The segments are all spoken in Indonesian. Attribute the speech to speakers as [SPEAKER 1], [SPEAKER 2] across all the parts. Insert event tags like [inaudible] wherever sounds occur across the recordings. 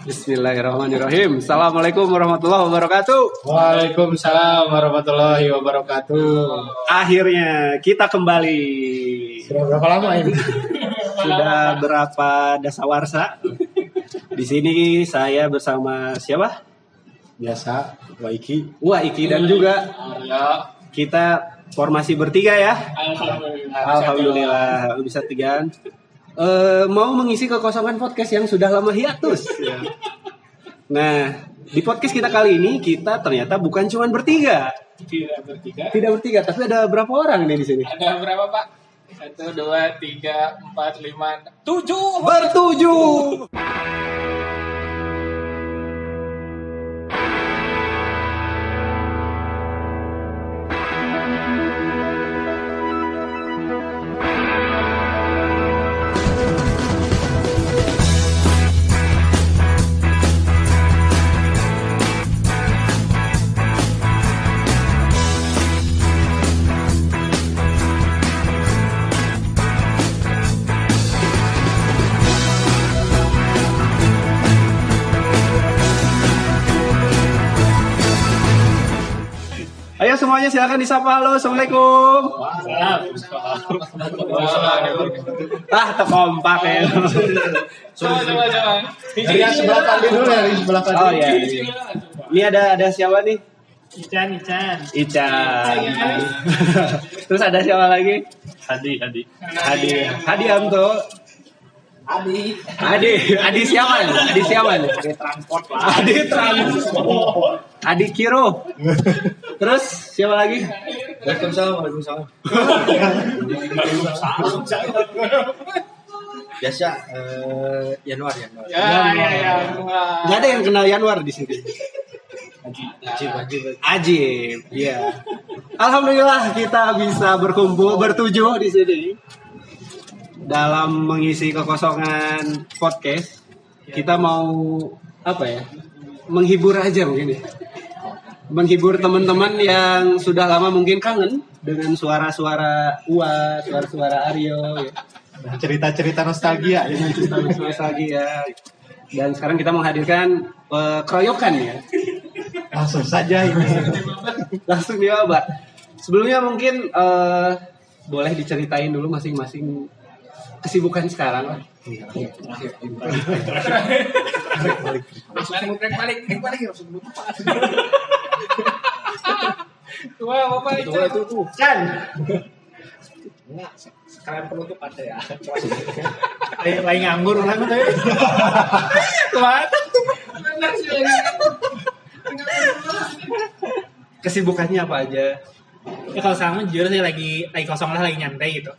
[SPEAKER 1] Bismillahirrahmanirrahim. Assalamualaikum warahmatullahi wabarakatuh.
[SPEAKER 2] Waalaikumsalam warahmatullahi wabarakatuh.
[SPEAKER 1] Akhirnya kita kembali.
[SPEAKER 2] Sudah berapa lama ini?
[SPEAKER 1] Sudah berapa dasawarsa? Di sini saya bersama siapa?
[SPEAKER 2] Biasa, Waiki.
[SPEAKER 1] Wah, Iki dan juga
[SPEAKER 2] Ya.
[SPEAKER 1] kita formasi bertiga ya.
[SPEAKER 2] Alhamdulillah.
[SPEAKER 1] Alhamdulillah bisa tigaan. Eh, mau mengisi kekosongan podcast yang sudah lama hiatus. [laughs] Ya. Nah, di podcast kita kali ini kita ternyata bukan cuma bertiga.
[SPEAKER 3] Tidak bertiga.
[SPEAKER 1] Tidak bertiga, tapi ada berapa orang nih di sini?
[SPEAKER 3] Ada berapa pak? Satu, dua, tiga, empat, lima, tujuh.
[SPEAKER 1] Bertujuh. Semuanya silakan disapa halo assalamualaikum. Ah terkompak ya.
[SPEAKER 3] Coba, coba, coba.
[SPEAKER 2] Dari yang sebelah tadi dulu ya, dari sebelah tadi.
[SPEAKER 1] Oh iya. iya. Ini ada ada siapa nih?
[SPEAKER 3] Ican, Ican.
[SPEAKER 1] Ican. [laughs] Terus ada siapa lagi?
[SPEAKER 4] Hadi, Hadi.
[SPEAKER 1] Hadi. Hadi Anto. Adi. Adi. Adi siapa? nih? Adi siapa? nih?
[SPEAKER 2] Dari transport lah.
[SPEAKER 1] Adi Trans. Adi Kiro. Terus siapa lagi?
[SPEAKER 2] Waalaikumsalam, waalaikumsalam. Biasa, eh, Januar, Januar.
[SPEAKER 3] Ya, ya, ya. Wah.
[SPEAKER 1] Gak ada yang kenal Yanwar di sini.
[SPEAKER 2] Wajib, wajib.
[SPEAKER 1] Ajib, iya. Alhamdulillah kita bisa berkumpul bertujuh di sini dalam mengisi kekosongan podcast. Kita mau apa ya? Menghibur aja mungkin ya. Menghibur teman-teman yang sudah lama mungkin kangen dengan suara-suara Ua, suara-suara Aryo, ya.
[SPEAKER 2] Cerita-cerita nostalgia. ya.
[SPEAKER 1] nostalgia. Dan sekarang kita menghadirkan eh, keroyokan ya.
[SPEAKER 2] Langsung saja ini.
[SPEAKER 1] langsung dicoba. Sebelumnya mungkin eh, boleh diceritain dulu masing-masing kesibukan sekarang lah.
[SPEAKER 3] Balik, balik, balik, balik. Wah, bapak itu.
[SPEAKER 2] itu tuh.
[SPEAKER 1] Kan,
[SPEAKER 2] Enggak, sekarang penutup ada ya.
[SPEAKER 3] Lain lain nganggur orang tuh. Benar sih lagi.
[SPEAKER 1] kesibukannya apa aja?
[SPEAKER 5] Ya kalau sama jujur sih lagi lagi kosong lah lagi nyantai gitu.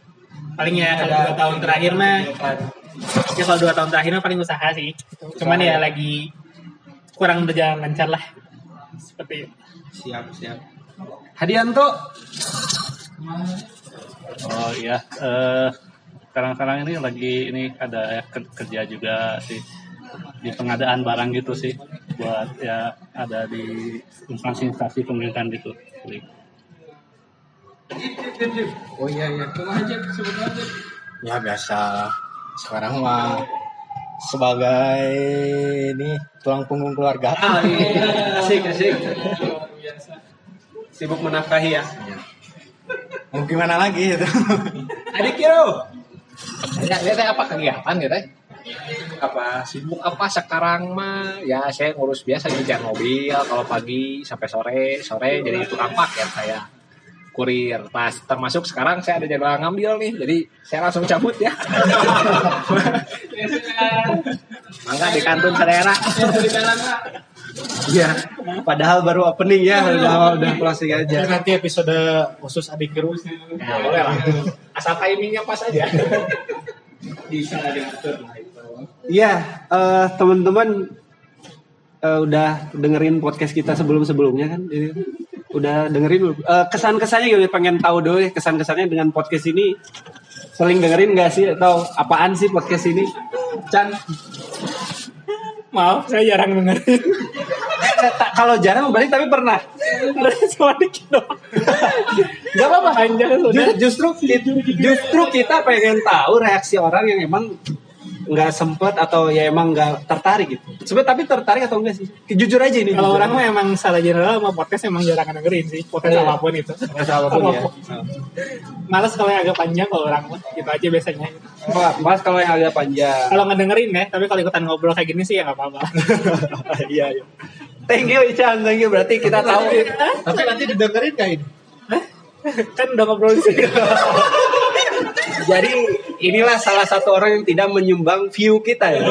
[SPEAKER 5] Paling ya kalau dua tahun terakhir mah ya kalau dua tahun terakhir mah paling usaha sih. Cuman ya lagi kurang berjalan lancar lah. Seperti itu.
[SPEAKER 1] Siap, siap. Hadianto,
[SPEAKER 4] Oh iya, eh, sekarang-sekarang ini lagi ini ada ya, ker- kerja juga sih di pengadaan barang gitu sih buat ya ada di instansi-instansi pemerintahan gitu. Jadi,
[SPEAKER 2] Oh iya, iya.
[SPEAKER 3] Cuma aja, sebut aja.
[SPEAKER 2] Ya biasa. Sekarang mah sebagai ini tulang punggung keluarga.
[SPEAKER 1] ah, iya. asik, asik.
[SPEAKER 3] Luar biasa.
[SPEAKER 1] Sibuk menafkahi ya.
[SPEAKER 2] Mau gimana lagi itu?
[SPEAKER 1] Adik Kiro,
[SPEAKER 6] Ya, ya teh apa kegiatan ya teh?
[SPEAKER 1] apa?
[SPEAKER 6] Sibuk apa sekarang mah? Ya saya ngurus biasa ngejar mobil kalau pagi sampai sore, sore jadi tukang paket saya. Kurir, pas termasuk sekarang saya ada jadwal ngambil nih, jadi saya langsung cabut ya. [laughs] Mangga di kantun saudara.
[SPEAKER 3] Di dalam Pak.
[SPEAKER 1] Iya. Padahal baru opening ya, udah udah closing aja.
[SPEAKER 2] nanti episode khusus adik terus.
[SPEAKER 6] Ya, boleh lah. Asal timingnya pas aja.
[SPEAKER 3] Bisa diatur lah itu.
[SPEAKER 1] Iya, eh, teman-teman eh, udah dengerin podcast kita sebelum-sebelumnya kan? Ini, udah dengerin belum? Eh, kesan-kesannya gimana? Pengen tahu dulu ya kesan-kesannya dengan podcast ini. Sering dengerin gak sih? Atau apaan sih podcast ini? Chan,
[SPEAKER 5] Maaf, saya jarang dengerin.
[SPEAKER 1] kalau jarang balik tapi pernah.
[SPEAKER 5] Cuma dikit doang.
[SPEAKER 1] Gak apa-apa. Justru justru kita pengen tahu reaksi orang yang emang nggak sempet atau ya emang nggak tertarik gitu. Sebenarnya tapi tertarik atau enggak sih? Jujur aja ini.
[SPEAKER 5] Kalau orang mah emang secara general sama podcast emang jarang dengerin sih. Podcast
[SPEAKER 1] Iya.
[SPEAKER 5] apa pun itu.
[SPEAKER 1] Nggak salah pun ya.
[SPEAKER 5] Males kalau yang agak panjang kalau orang mah. Gitu aja biasanya.
[SPEAKER 1] Mas kalau yang agak panjang.
[SPEAKER 5] Kalau ngedengerin ya, tapi kalau ikutan ngobrol kayak gini sih ya nggak apa-apa. [laughs]
[SPEAKER 1] Iya, iya. Thank you Ican, thank you. Berarti kita tahu
[SPEAKER 2] Tapi nanti didengerin gak ini?
[SPEAKER 5] kan udah ngobrol di sini. [laughs]
[SPEAKER 1] Jadi inilah salah satu orang yang tidak menyumbang view kita ya.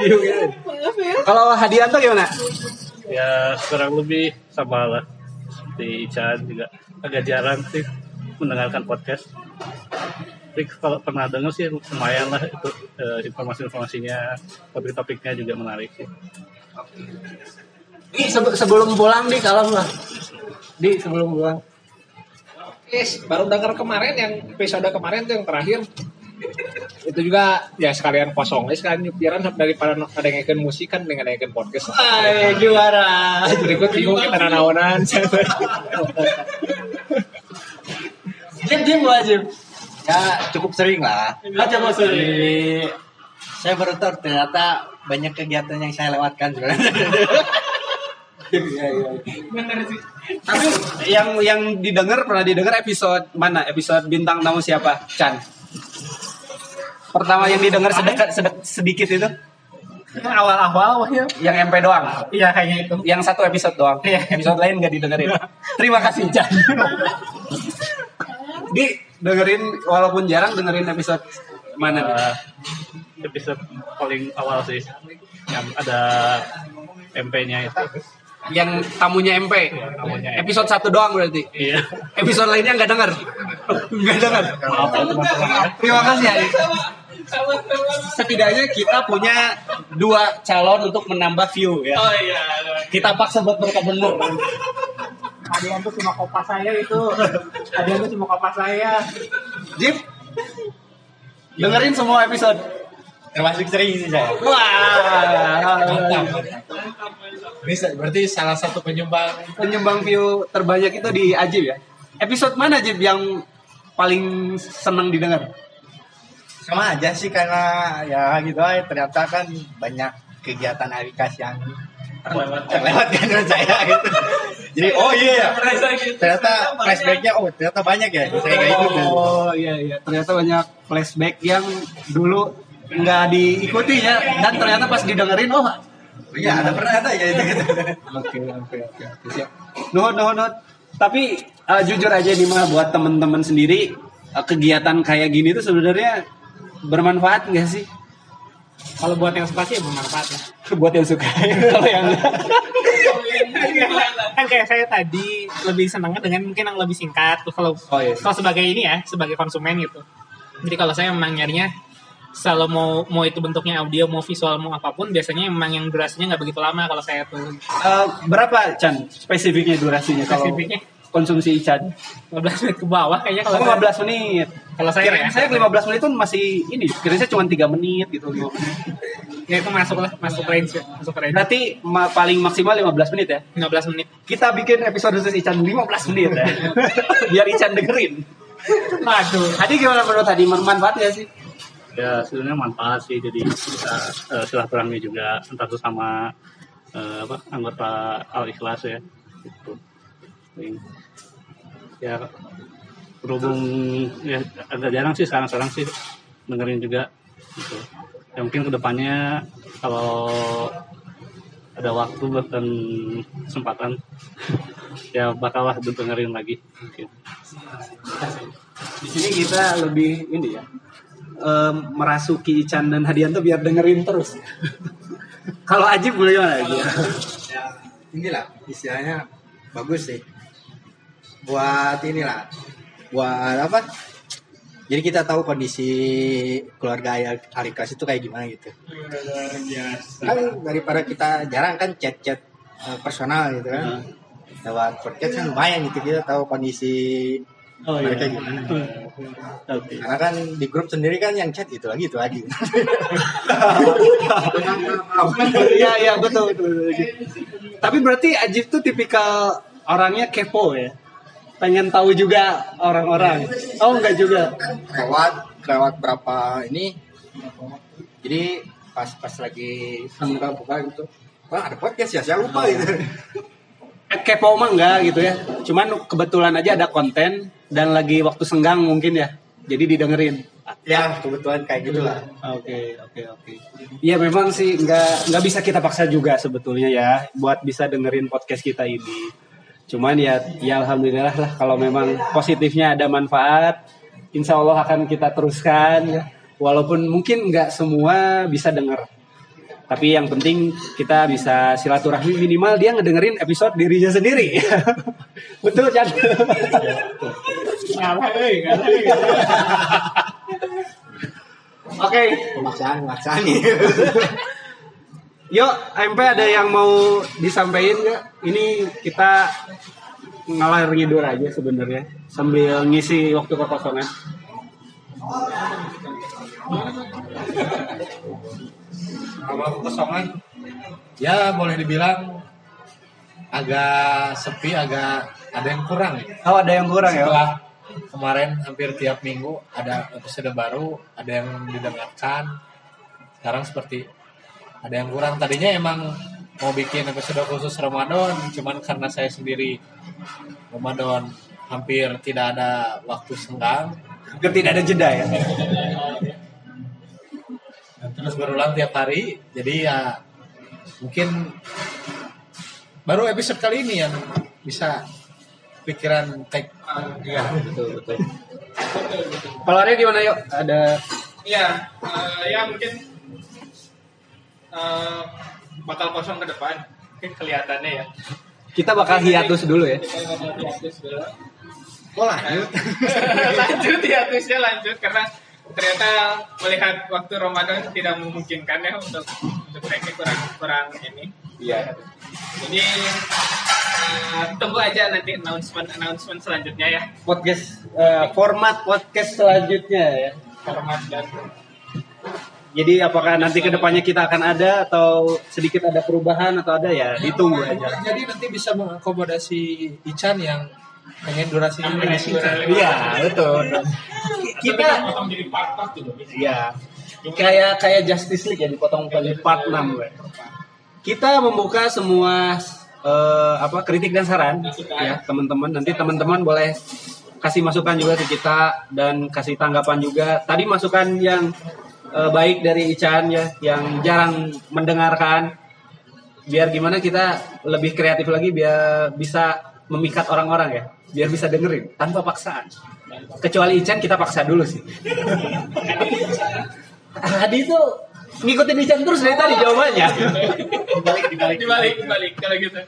[SPEAKER 1] view kita. Kalau Hadianto gimana?
[SPEAKER 4] ya kurang lebih sama lah seperti Ican juga agak jarang sih mendengarkan podcast tapi kalau pernah dengar sih lumayan lah itu eh, informasi-informasinya topik-topiknya juga menarik sih
[SPEAKER 1] Di sebe- sebelum pulang di kalem lah. Di sebelum pulang.
[SPEAKER 6] Yes, baru dengar kemarin yang episode kemarin tuh yang terakhir. Itu juga ya sekalian kosong guys kan nyupiran daripada ada yang musik kan dengan yang podcast.
[SPEAKER 1] Ay, juara.
[SPEAKER 6] Berikut bingung kita naonan.
[SPEAKER 1] Jim Jim wajib.
[SPEAKER 2] Ya cukup sering lah.
[SPEAKER 1] Aja bos.
[SPEAKER 2] Jadi, saya baru tahu ternyata banyak kegiatan yang saya lewatkan sebenarnya.
[SPEAKER 1] Iya, iya. Tapi yang yang didengar pernah didengar episode mana? Episode bintang tamu siapa? Chan. Pertama yang didengar sedekat sedek- sedikit itu
[SPEAKER 5] Yang awal-awal wahnya.
[SPEAKER 1] yang MP doang.
[SPEAKER 5] Iya kayaknya itu.
[SPEAKER 1] Yang satu episode doang.
[SPEAKER 5] Iya.
[SPEAKER 1] Episode lain gak didengerin. Terima kasih Chan. Di dengerin walaupun jarang dengerin episode mana? nih?
[SPEAKER 4] Eh, episode paling awal sih yang ada MP-nya itu
[SPEAKER 1] Yang tamunya MP.
[SPEAKER 4] tamunya MP.
[SPEAKER 1] Episode satu doang berarti.
[SPEAKER 4] iya
[SPEAKER 1] Episode lainnya nggak denger. Nggak denger.
[SPEAKER 4] maaf ya
[SPEAKER 1] Terima kasih Adi. Setidaknya kita punya dua calon untuk menambah view ya.
[SPEAKER 5] Oh iya.
[SPEAKER 1] Kita paksa buat mereka denger.
[SPEAKER 5] Ada tuh cuma kopas saya itu. Ada tuh cuma kopas saya.
[SPEAKER 1] Jip, dengerin semua episode.
[SPEAKER 2] Termasuk sering sih saya.
[SPEAKER 1] Wah,
[SPEAKER 2] Ini sa- berarti salah satu penyumbang
[SPEAKER 1] penyumbang view terbanyak itu di Ajib ya. Episode mana Jip yang paling seneng didengar?
[SPEAKER 2] Sama aja sih karena ya gitu aja ternyata kan banyak kegiatan Arikas yang terlewatkan dengan saya gitu. [laughs] Jadi oh iya ya. Ternyata flashbacknya oh ternyata banyak ya. Saya nggak ikut. ya.
[SPEAKER 1] Oh iya iya, ternyata banyak flashback yang dulu nggak diikuti ya dan ternyata pas didengerin oh
[SPEAKER 2] Iya ada pernah ada ya itu gitu.
[SPEAKER 1] Oke oke oke oke, siap. Nuhun nuhun nuhun. Tapi eh, jujur aja nih mah buat temen-temen sendiri eh, kegiatan kayak gini tuh sebenarnya bermanfaat nggak sih?
[SPEAKER 5] Kalau buat yang suka sih bermanfaat ya. [laughs]
[SPEAKER 1] buat yang suka. [laughs] Kalau yang
[SPEAKER 5] kan kayak saya tadi lebih senangnya dengan mungkin yang lebih singkat. Kalau
[SPEAKER 1] Oh iya.
[SPEAKER 5] kalau sebagai ini ya, sebagai konsumen gitu. Jadi kalau saya memang nyarinya selalu mau mau itu bentuknya audio, mau visual, mau apa pun, biasanya emang yang durasinya nggak begitu lama kalau saya tuh
[SPEAKER 1] Eh, berapa Chan spesifiknya durasinya kalau
[SPEAKER 5] spesifiknya
[SPEAKER 1] konsumsi Chan?
[SPEAKER 5] 15 menit ke bawah kayaknya kalau
[SPEAKER 1] Oh,
[SPEAKER 5] saya,
[SPEAKER 1] 15 menit.
[SPEAKER 5] kalau saya
[SPEAKER 1] Kirain
[SPEAKER 5] ya,
[SPEAKER 1] saya 15 menit itu masih ini, kirain saya cuma 3 menit gitu.
[SPEAKER 5] ya itu masuk lah, masuk range, ya, masuk range.
[SPEAKER 1] Berarti ma- paling maksimal 15 menit ya.
[SPEAKER 5] 15 menit.
[SPEAKER 1] Kita bikin episode khusus Ican 15 menit ya. [laughs] Biar Ican dengerin.
[SPEAKER 5] Waduh.
[SPEAKER 1] Tadi gimana menurut tadi bermanfaat ya sih?
[SPEAKER 4] ya sebenarnya manfaat sih jadi bisa eh, silaturahmi juga entah itu sama eh, apa anggota al ikhlas ya gitu. Ya berhubung ya agak jarang sih sekarang sekarang sih dengerin juga gitu ya mungkin ke depannya kalau ada waktu dan kesempatan [laughs] ya bakallah dengerin lagi mungkin
[SPEAKER 1] Di sini kita lebih ini ya. em, merasuki Ican dan Hadianto biar dengerin terus. [laughs] Kalau Ajib boleh gimana Ajib?
[SPEAKER 2] ya inilah istilahnya bagus sih buat inilah buat apa jadi kita tahu kondisi keluarga Arikas itu kayak gimana gitu kan daripada kita jarang kan chat-chat eh, personal gitu kan lewat podcast kan lumayan gitu kita tahu kondisi
[SPEAKER 1] Oh iya.
[SPEAKER 2] mereka gimana
[SPEAKER 1] Oke.
[SPEAKER 2] karena kan di grup sendiri kan yang chat itu lagi itu lagi
[SPEAKER 1] Iya iya betul betul. betul. Tapi berarti Ajib tuh tipikal orangnya kepo ya. Pengen tahu juga orang-orang. Oh enggak juga.
[SPEAKER 2] lewat lewat berapa ini jadi pas pas lagi buka-buka gitu wah ada podcast ya saya lupa gitu
[SPEAKER 1] Eh, kepo mah enggak gitu ya. Cuman kebetulan aja ada konten dan lagi waktu senggang mungkin ya. Jadi didengerin.
[SPEAKER 2] ya kebetulan kayak gitulah
[SPEAKER 1] Oke, oke, oke. Iya memang sih nggak nggak bisa kita paksa juga sebetulnya ya buat bisa dengerin podcast kita ini. Cuman ya, ya alhamdulillah lah kalau memang positifnya ada manfaat, insya Allah akan kita teruskan. Walaupun mungkin nggak semua bisa denger. Tapi yang penting kita bisa silaturahmi minimal dia ngedengerin episode dirinya sendiri. [laughs] Betul kan?
[SPEAKER 3] Ngalah, ngalah.
[SPEAKER 1] Oke,
[SPEAKER 2] pemaksaan pemaksaan [laughs]
[SPEAKER 1] Yuk, MP ada yang mau disampaikan nggak? Ini kita ngalar ngidur aja sebenarnya sambil ngisi waktu kekosongan.
[SPEAKER 7] Kalau kekosongan ya boleh dibilang agak sepi, agak ada yang kurang ya.
[SPEAKER 1] Oh, ada yang kurang ya?
[SPEAKER 7] Setelah kemarin hampir tiap minggu ada episode baru, ada yang didengarkan. Sekarang seperti ada yang kurang. Tadinya emang mau bikin episode khusus Ramadan, cuman karena saya sendiri Ramadan hampir tidak ada waktu senggang,
[SPEAKER 1] Hampir tidak ada jeda ya.
[SPEAKER 7] dan terus berulang tiap hari jadi ya mungkin baru episode kali ini yang bisa pikiran take
[SPEAKER 1] Iya, betul, betul. Kalau ada gimana yuk? Ada
[SPEAKER 5] Iya, eh, ya mungkin eh, bakal kosong ke depan. Mungkin kelihatannya ya.
[SPEAKER 1] kita bakal hiatus dulu ya.
[SPEAKER 5] Kita bakal hiatus dulu.
[SPEAKER 2] oh lanjut [laughs]
[SPEAKER 5] lanjut hiatusnya lanjut karena ternyata melihat waktu Ramadan tidak memungkinkan ya untuk untuk take kurang kurang ini.
[SPEAKER 1] Iya.
[SPEAKER 5] Jadi eh, tunggu aja nanti announcement announcement selanjutnya ya
[SPEAKER 1] Podcast eh, format podcast selanjutnya ya.
[SPEAKER 5] format dan
[SPEAKER 1] Jadi apakah nanti ke depannya kita akan ada atau sedikit ada perubahan atau ada ya ditunggu aja.
[SPEAKER 7] jadi nanti bisa mengakomodasi Ican yang pengen durasi ini
[SPEAKER 5] Sampai
[SPEAKER 7] disingkat
[SPEAKER 5] durasi.
[SPEAKER 1] Iya betul. Kita
[SPEAKER 5] potong jadi part-part juga bisa.
[SPEAKER 1] Iya. Kayak kayak Justice League ya dipotong menjadi part 6 gue. Kita membuka semua eh, apa kritik dan saran ya teman-teman. Nanti teman-teman boleh kasih masukan juga ke kita dan kasih tanggapan juga. Tadi masukan yang eh, baik dari Ican ya yang jarang mendengarkan. Biar gimana kita lebih kreatif lagi biar bisa memikat orang-orang ya. Biar bisa dengerin tanpa paksaan. Kecuali Ican kita paksa dulu sih. [laughs] Hadi itu ngikutin Ican terus dari tadi jawabannya.
[SPEAKER 5] dibalik dibalik dibalik dibalik kalau gitu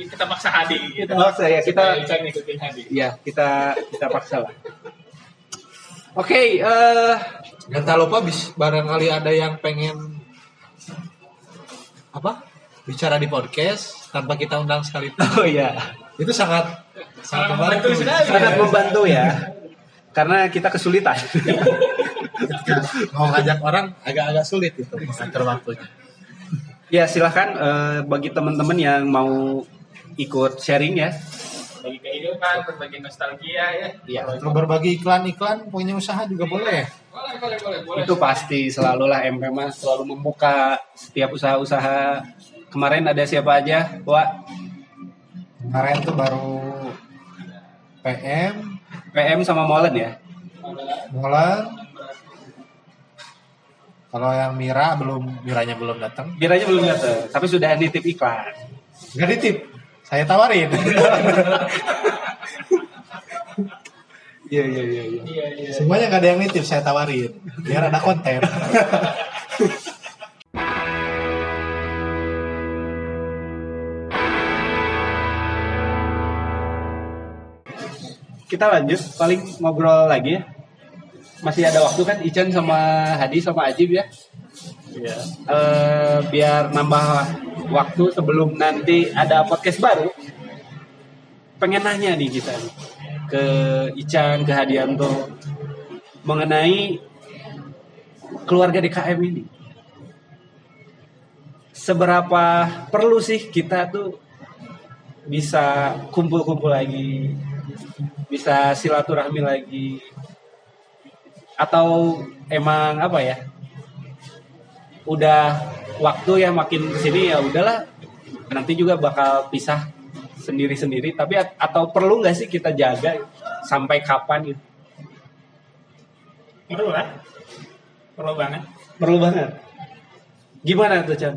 [SPEAKER 5] kita paksa Hadi.
[SPEAKER 1] Kita paksa ya, kita
[SPEAKER 5] bisa ngikutin Hadi
[SPEAKER 1] ya kita kita paksa lah. Oke, eh
[SPEAKER 7] dan tak lupa bis barangkali ada yang pengen apa bicara di podcast tanpa kita undang sekalipun [laughs]
[SPEAKER 1] oh ya,
[SPEAKER 7] itu sangat sangat membantu
[SPEAKER 1] sangat membantu ya. Karena kita kesulitan. [laughs]
[SPEAKER 7] mau ngajak orang agak-agak sulit itu mengatur waktunya
[SPEAKER 1] ya silahkan eh, bagi teman-teman yang mau ikut sharing ya.
[SPEAKER 5] Bagi kehidupan berbagi nostalgia ya
[SPEAKER 1] Iya.
[SPEAKER 7] Atau berbagi iklan-iklan punya usaha juga boleh
[SPEAKER 5] boleh boleh boleh boleh
[SPEAKER 1] Itu pasti selalu lah MP mah selalu membuka setiap usaha-usaha. Kemarin ada siapa aja? Wah,
[SPEAKER 7] kemarin tuh baru PM
[SPEAKER 1] PM sama Molen ya.
[SPEAKER 7] Molen kalau yang Mira belum Miranya belum datang
[SPEAKER 1] Biranya belum datang, tapi sudah nitip iklan.
[SPEAKER 7] nggak ditip saya tawarin [laughs]
[SPEAKER 1] Iya iya iya. iya.
[SPEAKER 5] iya iya
[SPEAKER 7] semuanya nggak ada yang nitip saya tawarin biar ada konten
[SPEAKER 1] Kita lanjut, paling ngobrol lagi ya. Masih ada waktu kan Ican sama Hadi sama Ajib ya. Iya. Eh, biar nambah waktu sebelum nanti ada podcast baru. Pengen nanya nih kita ke Ican, ke Hadianto mengenai keluarga DKM ini. Seberapa perlu sih kita tuh bisa kumpul-kumpul lagi, bisa silaturahmi lagi, atau emang apa ya? udah waktu ya makin ke sini ya udahlah nanti juga bakal pisah sendiri-sendiri tapi at- atau perlu nggak sih kita jaga sampai kapan gitu
[SPEAKER 5] Perlu lah. Perlu banget.
[SPEAKER 1] perlu banget gimana tuh Chan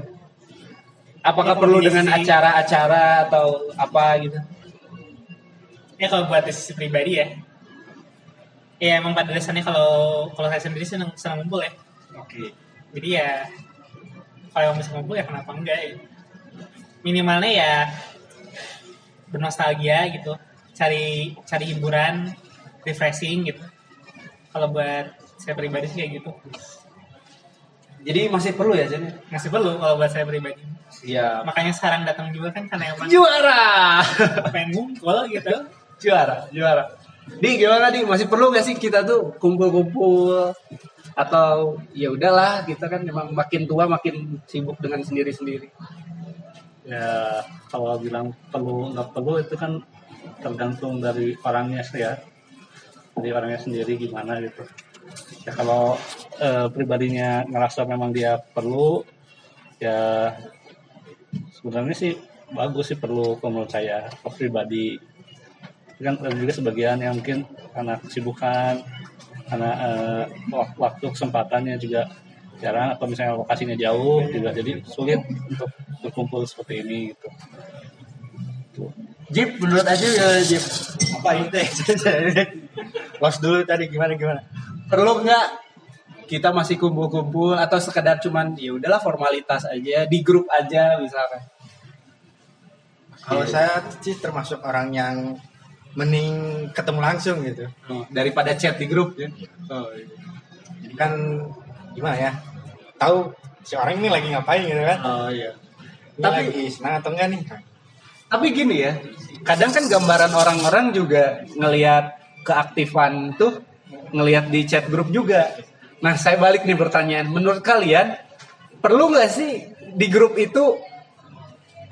[SPEAKER 1] apakah
[SPEAKER 5] Ya,
[SPEAKER 1] perlu
[SPEAKER 5] kondisi-
[SPEAKER 1] dengan acara-acara atau apa gitu
[SPEAKER 5] Ya kalau buat sisi pribadi ya. Ya emang pada dasarnya kalau kalau saya sendiri senang senang ngumpul ya.
[SPEAKER 1] oke
[SPEAKER 5] Jadi ya kalau bisa ngumpul ya kenapa enggak ya. Minimalnya ya bernostalgia gitu. Cari cari hiburan, refreshing gitu. Kalau buat saya pribadi sih kayak gitu.
[SPEAKER 1] jadi masih perlu ya Chan
[SPEAKER 5] Masih perlu kalau buat saya pribadi.
[SPEAKER 1] iya
[SPEAKER 5] Makanya sekarang datang juga kan karena emang
[SPEAKER 1] juara
[SPEAKER 5] pengen ngumpul gitu.
[SPEAKER 1] juara juara di gimana di masih perlu gak sih kita tuh kumpul-kumpul atau ya udahlah kita kan memang makin tua makin sibuk dengan sendiri-sendiri.
[SPEAKER 4] Ya kalau bilang perlu nggak perlu itu kan tergantung dari orangnya sih ya. Dari orangnya sendiri gimana gitu. Ya kalau eh, pribadinya ngerasa memang dia perlu ya sebenarnya sih bagus sih perlu menurut saya pribadi. Kan juga sebagian yang mungkin karena kesibukan karena wak- waktu kesempatannya juga jarang atau misalnya lokasinya jauh juga jadi sulit untuk berkumpul seperti ini gitu
[SPEAKER 1] Jip menurut aja ya Jip
[SPEAKER 2] Apa itu ya? [laughs] Los dulu tadi gimana gimana?
[SPEAKER 1] perlu nggak kita masih kumpul-kumpul atau sekedar cuman ya udahlah formalitas aja di grup aja misalkan
[SPEAKER 2] Kalau saya sih termasuk orang yang mending ketemu langsung gitu.
[SPEAKER 1] Oh, daripada chat di grup ya oh, iya.
[SPEAKER 2] Jadi kan gimana ya? Tahu si orang ini lagi ngapain gitu kan?
[SPEAKER 1] oh iya
[SPEAKER 2] Ini
[SPEAKER 1] Tapi-
[SPEAKER 2] lagi senang atau enggak nih?
[SPEAKER 1] Tapi gini ya, kadang kan gambaran orang-orang juga ngelihat keaktifan tuh ngelihat di chat grup juga. Nah, saya balik nih pertanyaan, menurut kalian perlu nggak sih di grup itu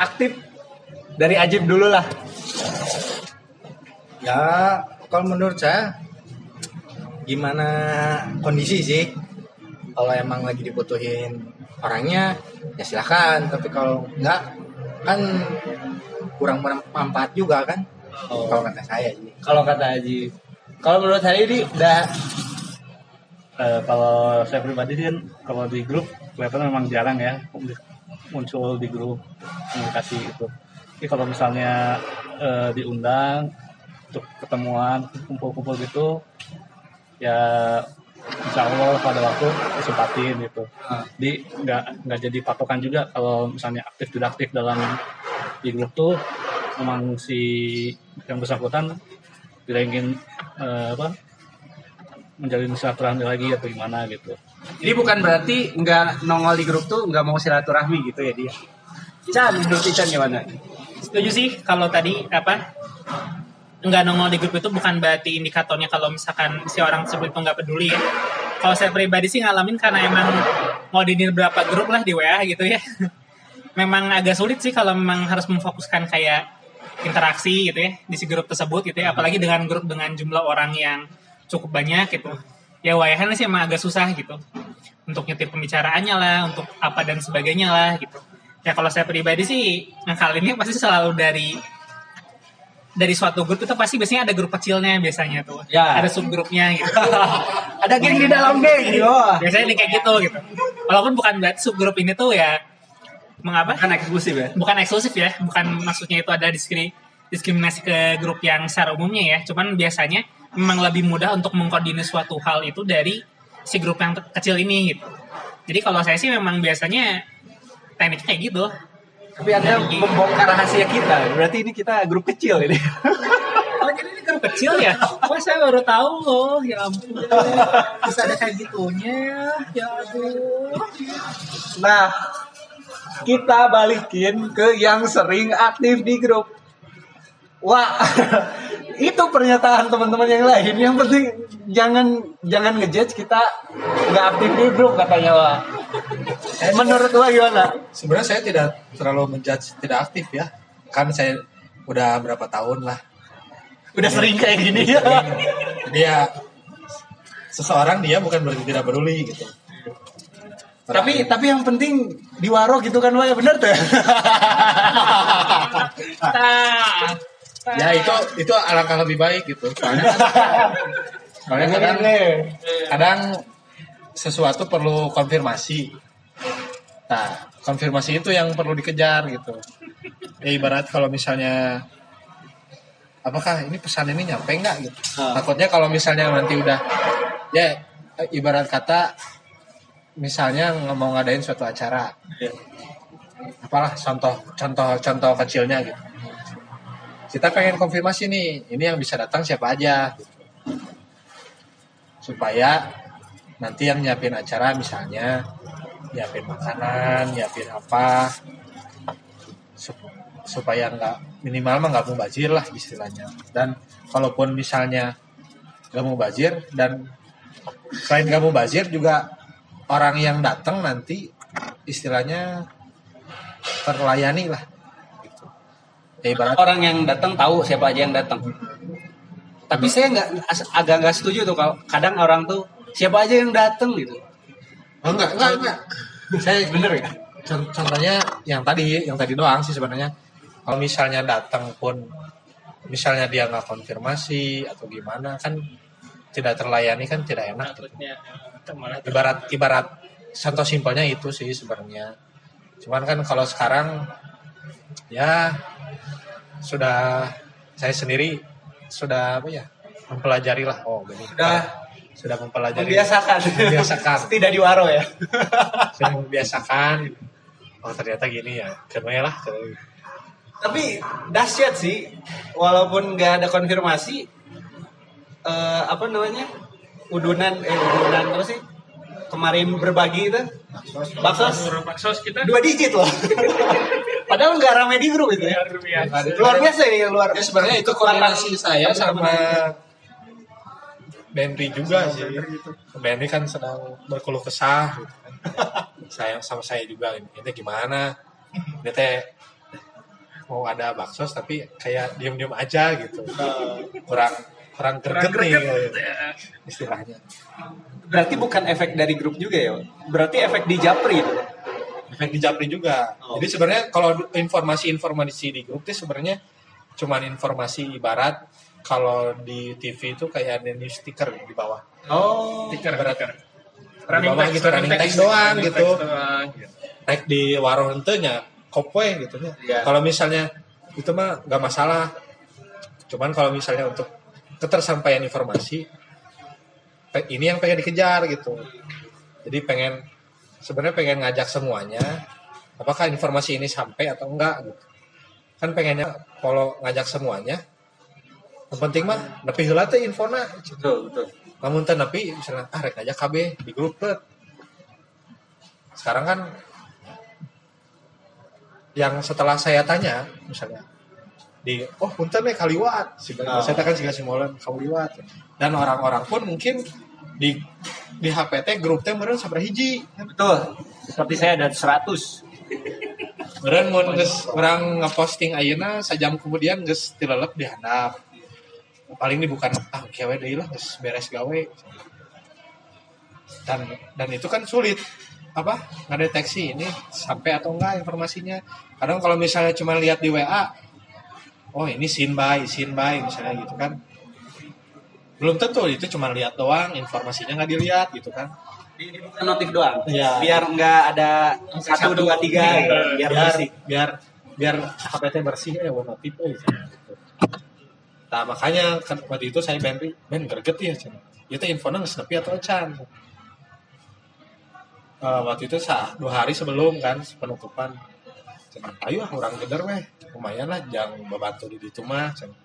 [SPEAKER 1] aktif dari Ajib dulu lah?
[SPEAKER 2] Ya, kalau menurut saya gimana kondisi sih? Kalau emang lagi dibutuhin orangnya, ya silahkan. Tapi kalau enggak, kan kurang bermanfaat juga kan? Kalau kata saya sih.
[SPEAKER 1] Kalau kata Ajib, kalau menurut saya ini udah
[SPEAKER 4] Eh, kalau saya pribadi sih kan kalau di grup kelihatan memang jarang ya muncul di grup komunikasi itu. Tapi kalau misalnya eh, diundang untuk ketemuan kumpul-kumpul gitu ya insya Allah pada waktu kesempatin gitu. Di nggak nggak jadi patokan juga kalau misalnya aktif tidak aktif dalam di grup tuh memang si yang bersangkutan tidak ingin eh, apa menjalin silaturahmi lagi atau gimana gitu.
[SPEAKER 1] Jadi bukan berarti nggak nongol di grup tuh nggak mau silaturahmi gitu ya dia. Chan, menurut Chan gimana?
[SPEAKER 5] Setuju sih kalau tadi apa nggak nongol di grup itu bukan berarti indikatornya kalau misalkan si orang tersebut itu nggak peduli ya. Kalau saya pribadi sih ngalamin karena emang ngodinin berapa grup lah di WA gitu ya. [laughs] memang agak sulit sih kalau memang harus memfokuskan kayak interaksi gitu ya di si grup tersebut gitu ya. Apalagi dengan grup dengan jumlah orang yang cukup banyak gitu. Ya wayahan sih emang agak susah gitu. Untuk nyetir pembicaraannya lah, untuk apa dan sebagainya lah gitu. Ya kalau saya pribadi sih ngakalinnya pasti selalu dari dari suatu grup itu pasti biasanya ada grup kecilnya biasanya tuh.
[SPEAKER 1] Ya.
[SPEAKER 5] Ada subgrupnya gitu. [laughs]
[SPEAKER 1] Ada geng di dalam geng, yo.
[SPEAKER 5] biasanya nih kayak gitu gitu. Walaupun bukan berarti subgrup ini tuh ya mengapa?
[SPEAKER 1] Kan eksklusif ya.
[SPEAKER 5] bukan eksklusif ya, bukan maksudnya itu ada diskri- diskriminasi ke grup yang secara umumnya ya. Cuman biasanya memang lebih mudah untuk mengkoordinir suatu hal itu dari si grup yang kecil ini gitu. Jadi kalau saya sih memang biasanya tekniknya kayak gitu.
[SPEAKER 1] Tapi Anda membongkar rahasia kita. Berarti ini kita grup kecil ini. [laughs]
[SPEAKER 5] Oh jadi ini grup kecil ya? Wah saya baru tahu loh, ya ampun. Bisa ada kayak gitunya, ya aduh.
[SPEAKER 1] Nah, kita balikin ke yang sering aktif di grup. Wah, [laughs] itu pernyataan teman-teman yang lain. Yang penting jangan jangan ngejudge kita nggak aktif di grup katanya Wah. Menurut lo gimana?
[SPEAKER 7] Sebenarnya saya tidak terlalu menjudge tidak aktif ya. Kan saya udah berapa tahun lah.
[SPEAKER 1] Udah sering kayak gini ya.
[SPEAKER 7] Jadi ya seseorang dia bukan berarti tidak peduli gitu.
[SPEAKER 1] Tapi tapi yang penting di waro gitu kan Wah, bener tuh. [laughs]
[SPEAKER 7] Ya itu itu alangkah lebih baik gitu soalnya [laughs] soalnya kadang kadang sesuatu perlu konfirmasi. Nah konfirmasi itu yang perlu dikejar gitu. Ya ibarat kalau misalnya apakah ini pesan ini nyampe nggak? Gitu.
[SPEAKER 1] Ah.
[SPEAKER 7] takutnya kalau misalnya nanti udah ya ibarat kata misalnya mau ngadain suatu acara. Apalah contoh contoh contoh kecilnya gitu. Kita pengen konfirmasi nih ini yang bisa datang siapa aja. Gitu. supaya nanti yang nyiapin acara misalnya nyiapin makanan nyiapin apa sup- supaya nggak minimal mah nggak mubazir lah istilahnya dan kalaupun misalnya nggak mubazir dan selain nggak mubazir juga orang yang datang nanti istilahnya terlayani lah gitu. ya ibarat
[SPEAKER 1] Orang yang datang tahu siapa aja yang datang. Tapi saya nggak agak nggak setuju tuh kalau kadang orang tuh siapa aja yang datang gitu.
[SPEAKER 7] Oh, enggak, enggak, enggak. Saya [laughs]
[SPEAKER 1] Bener ya?
[SPEAKER 7] Con- contohnya yang tadi, yang tadi doang sih sebenarnya. Kalau misalnya datang pun, misalnya dia nggak konfirmasi atau gimana kan tidak terlayani kan tidak enak. gitu.
[SPEAKER 5] Malah
[SPEAKER 7] Ibarat ibarat contoh simpelnya itu sih sebenarnya. Cuman kan kalau sekarang ya sudah saya sendiri sudah apa ya mempelajari lah. Oh, begini.
[SPEAKER 1] Sudah
[SPEAKER 7] sudah mempelajari.
[SPEAKER 1] membiasakan.
[SPEAKER 7] Membiasakan. [laughs]
[SPEAKER 1] Tidak di waro ya. [laughs]
[SPEAKER 7] sudah membiasakan oh ternyata gini ya keren lah
[SPEAKER 1] Tapi dahsyat sih, walaupun nggak ada konfirmasi, eh, apa namanya, udunan, eh udunan apa sih? Kemarin berbagi itu, baksos,
[SPEAKER 5] baksos kita
[SPEAKER 1] dua digit loh. [laughs] Padahal nggak rame di grup itu ya. Luar biasa ini, luar.
[SPEAKER 7] ya sebenarnya itu koordinasi saya sama Benri juga sih Benri kan sedang berkeluh kesah gitu kan. saya sama saya juga ini gimana [laughs] ini teh mau ada baksos tapi kayak diem-diem aja gitu kurang kurang greget nih istilahnya
[SPEAKER 1] Berarti bukan efek dari grup juga ya? Berarti efek di Japri itu.
[SPEAKER 7] efek di Japri juga.
[SPEAKER 1] Oh.
[SPEAKER 7] Jadi sebenarnya kalau informasi-informasi di grup itu sebenarnya cuman informasi ibarat kalau di TV itu kayak ada news sticker di bawah.
[SPEAKER 1] Oh.
[SPEAKER 5] stiker
[SPEAKER 7] Ibarat
[SPEAKER 5] stiker
[SPEAKER 7] di bawah gitu, running text doang
[SPEAKER 5] running
[SPEAKER 7] gitu.
[SPEAKER 5] doang.
[SPEAKER 7] Naik di warung hentenya kopoe gitu ya.
[SPEAKER 1] Iya.
[SPEAKER 7] Kalau misalnya itu mah nggak masalah. Cuman kalau misalnya untuk ketersampaian informasi ini yang pengen dikejar gitu. Jadi pengen sebenarnya pengen ngajak semuanya apakah informasi ini sampai atau enggak gitu. Kan pengennya kalau ngajak semuanya penting mah nepi heula teh infona.
[SPEAKER 1] Betul, betul.
[SPEAKER 7] Namun teh nepi misalnya ah rek ngajak KB di grup bet. Sekarang kan yang setelah saya tanya misalnya di oh punten nih kaliwat si
[SPEAKER 1] Oh.
[SPEAKER 7] saya kan sih molen kaliwat dan orang-orang pun mungkin di di HPT grup teh meureun sabaraha hiji
[SPEAKER 1] Betul. Seperti saya ada 100.
[SPEAKER 7] meureun mun geus orang ngeposting ayeuna sajam kemudian geus tilelep di handap paling ini bukan ah kewe deui lah geus beres gawe dan dan itu kan sulit apa ngedeteksi ini sampai atau enggak informasinya kadang kalau misalnya cuma lihat di WA oh ini sin by sin by misalnya gitu kan belum tentu itu cuma lihat doang informasinya nggak dilihat gitu kan
[SPEAKER 1] Di, di bukan notif doang.
[SPEAKER 7] Iya.
[SPEAKER 1] Biar nggak ada satu dua tiga. Biar
[SPEAKER 7] biar
[SPEAKER 1] bersih.
[SPEAKER 7] biar biar HPT bersih ya warna notif gitu. Nah makanya kan waktu itu saya Benri, Ben greget ya cina. Itu infonya sepi atau can. Eh, waktu itu sah dua hari sebelum kan penutupan. Cina, ayo ah, orang geder weh, lumayan lah jangan membantu di itu mah. Cina.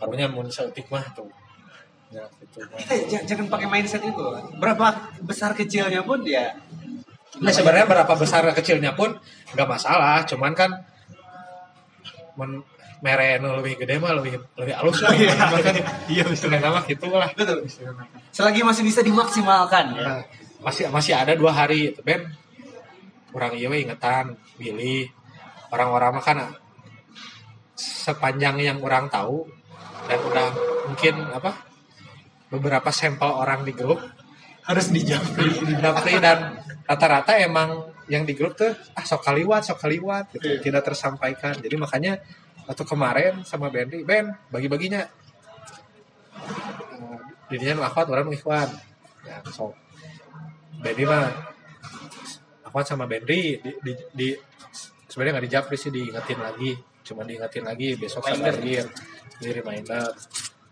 [SPEAKER 7] Karunya mun seetik mah tuh. Ya, itu mah.
[SPEAKER 1] Kita j- jangan pakai mindset itu. Berapa besar kecilnya pun ya.
[SPEAKER 7] Nah sebenarnya berapa besar kecilnya pun nggak masalah, cuman kan men mere nu lebih gede mah lebih lebih halus lah. Cuman kan iya istilahnya [laughs] mah gitu lah.
[SPEAKER 1] Betul. Selagi masih bisa dimaksimalkan. ya.
[SPEAKER 7] Masih masih ada dua hari itu Ben. Orang iya ingetan, Billy. Orang-orang mah kan sepanjang yang orang tahu dan udah mungkin apa beberapa sampel orang di grup
[SPEAKER 1] Harus dijawab.
[SPEAKER 7] di Japri dan rata-rata emang yang di grup tuh ah sok kaliwat sok kaliwat gitu tidak tersampaikan jadi makanya waktu kemarin sama Bendy Ben bagi-baginya. Dirinya nu akhwat orang ikhwan. Ya sok Bendy mah akhwat sama Bendy di, di, di sebenarnya nggak dijawab sih diingetin lagi. Cuma diingetin lagi besok saya lagi di reminder.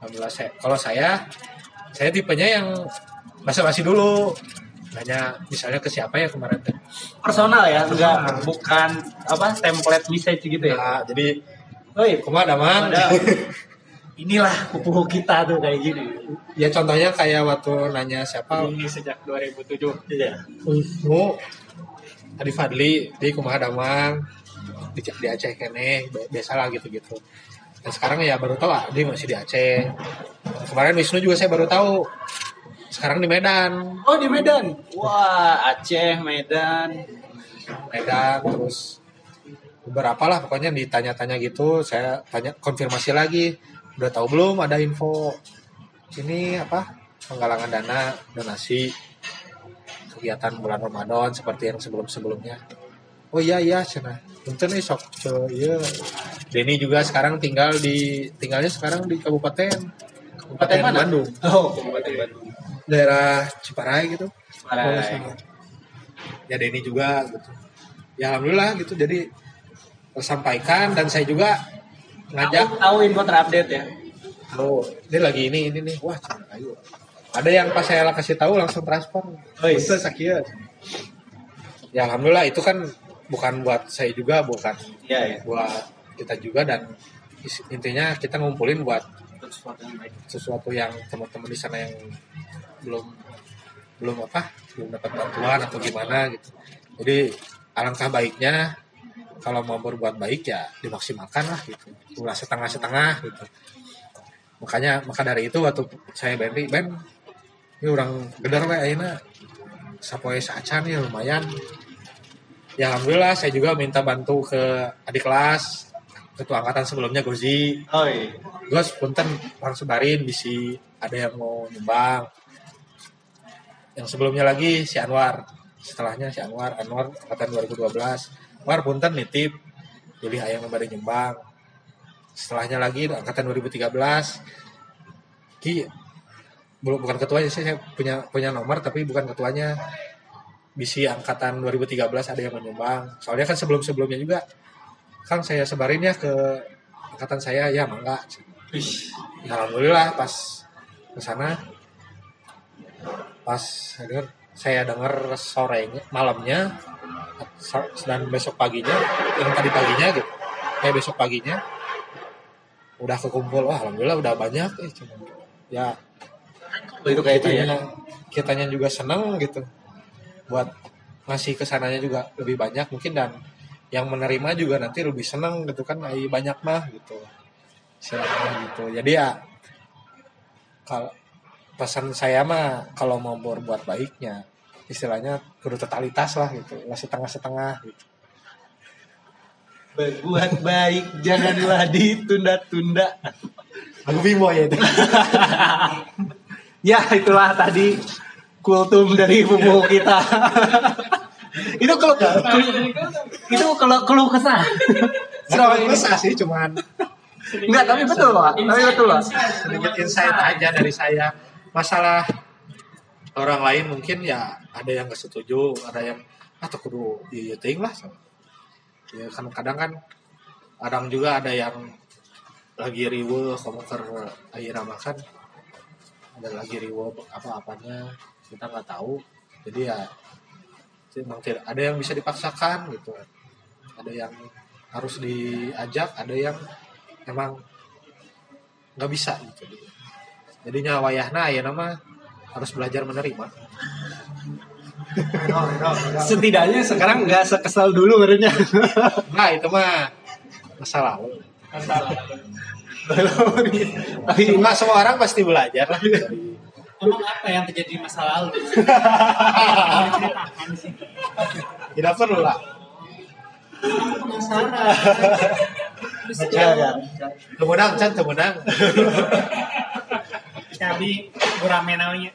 [SPEAKER 7] Alhamdulillah saya kalau saya saya tipenya yang basa-basi dulu. Nanya misalnya ke siapa ya kemarin
[SPEAKER 1] Personal ya, enggak bukan apa template message gitu ya.
[SPEAKER 7] Nah, jadi
[SPEAKER 1] Oi,
[SPEAKER 7] damang
[SPEAKER 1] ada. Inilah pupuh kita tuh kayak gini.
[SPEAKER 7] ya contohnya kayak waktu nanya siapa
[SPEAKER 3] Ini sejak 2007.
[SPEAKER 1] Iya.
[SPEAKER 7] Ungu tadi Fadli di kumaha damang di, di Aceh kene bi- biasalah gitu-gitu dan sekarang ya baru tahu ah, dia masih di Aceh kemarin Wisnu juga saya baru tahu sekarang di Medan
[SPEAKER 1] Oh di Medan. Wah Aceh, Medan.
[SPEAKER 7] Medan terus beberapa lah pokoknya ditanya-tanya gitu. Saya tanya konfirmasi lagi. Udah tahu belum ada info? Ini apa? Penggalangan dana donasi kegiatan bulan Ramadan seperti yang sebelum-sebelumnya. Oh iya iya cina. Punten nih sok ke iya. Denny juga sekarang tinggal di tinggalnya sekarang di Kabupaten Kabupaten
[SPEAKER 1] mana?
[SPEAKER 7] Bandung.
[SPEAKER 1] Oh, Kabupaten Bandung.
[SPEAKER 7] daerah Ciparai gitu.
[SPEAKER 1] Parai.
[SPEAKER 7] ya Denny juga gitu. Ya alhamdulillah gitu. Jadi tersampaikan dan saya juga ngajak
[SPEAKER 1] Tahu, info terupdate ya.
[SPEAKER 7] oh ini lagi ini ini nih wah ayo ada yang pas saya kasih tahu langsung transfer
[SPEAKER 1] Wih.
[SPEAKER 7] Betul, Sakia. ya alhamdulillah itu kan bukan buat saya juga bukan
[SPEAKER 1] Iya ya.
[SPEAKER 7] buat kita juga dan intinya kita ngumpulin buat
[SPEAKER 1] Sesuatu yang baik.
[SPEAKER 7] sesuatu yang teman-teman di sana yang belum belum apa belum dapat bantuan atau gimana gitu jadi alangkah baiknya kalau mau berbuat baik ya dimaksimalkan lah gitu. Ulah setengah-setengah gitu. Makanya maka dari itu waktu saya Bendy Ben ini orang gedar we ayeuna. Sapoe sacan ya lumayan. Ya alhamdulillah saya juga minta bantu ke adik kelas ketua angkatan sebelumnya Gozi.
[SPEAKER 1] Oh iya.
[SPEAKER 7] Gus punten orang sebarin bisi ada yang mau nyumbang. Yang sebelumnya lagi si Anwar. Setelahnya si Anwar Anwar angkatan 2012 Anwar punten nitip jadi ayam kembali nyumbang setelahnya lagi angkatan 2013 Ki belum bukan ketuanya sih saya punya punya nomor tapi bukan ketuanya. Bisi angkatan 2013 ada yang menyumbang soalnya kan sebelum sebelumnya juga kan saya sebarin ya ke angkatan saya ya mangga ya alhamdulillah pas ke sana pas saya dengar saya dengar sorenya malamnya dan besok paginya yang tadi paginya gitu. Kayak besok paginya udah kekumpul. Wah alhamdulillah udah banyak eh cuman ya.
[SPEAKER 1] Itu kayak ya.
[SPEAKER 7] kitanya kitanya juga seneng gitu. Buat ngasih ke sananya juga lebih banyak mungkin dan yang menerima juga nanti lebih seneng gitu kan. Ai banyak mah gitu. Istilahnya gitu. Jadi ya kalau pesan saya mah kalau mau berbuat baiknya istilahnya kudu totalitas lah gitu nggak setengah-setengah gitu
[SPEAKER 1] Berbuat baik janganlah ditunda-tunda.
[SPEAKER 7] aku bimo ya itu [laughs]
[SPEAKER 1] Ya itulah tadi kultum dari pupuh kita. itu kalau itu kalau keluh kesah.
[SPEAKER 7] Nggak kesah sih cuman
[SPEAKER 1] Enggak, tapi betul Pak. Tapi betul Pak.
[SPEAKER 7] sedikit insight aja dari saya masalah orang lain mungkin ya ada yang nggak setuju ada yang atau kudu iya ting lah. Ya kan kadang kan kadang juga ada yang lagi riwe ke air makan ada lagi riwe apa apanya kita nggak tahu. Jadi ya memang tidak ada yang bisa dipaksakan gitu. Ada yang harus diajak ada yang emang nggak bisa gitu. Jadinya wayahna ya nama harus belajar menerima.
[SPEAKER 1] Setidaknya sekarang nggak sekesal dulu menurutnya.
[SPEAKER 7] nah itu mah masa lalu. [laughs]
[SPEAKER 1] Tapi
[SPEAKER 7] nggak semua orang pasti belajar. Lah
[SPEAKER 5] Emang apa yang terjadi di masa lalu? [laughs]
[SPEAKER 7] tidak perlu lah.
[SPEAKER 5] Penasaran.
[SPEAKER 7] kemenang can kemenang
[SPEAKER 5] Cabi gurame namanya.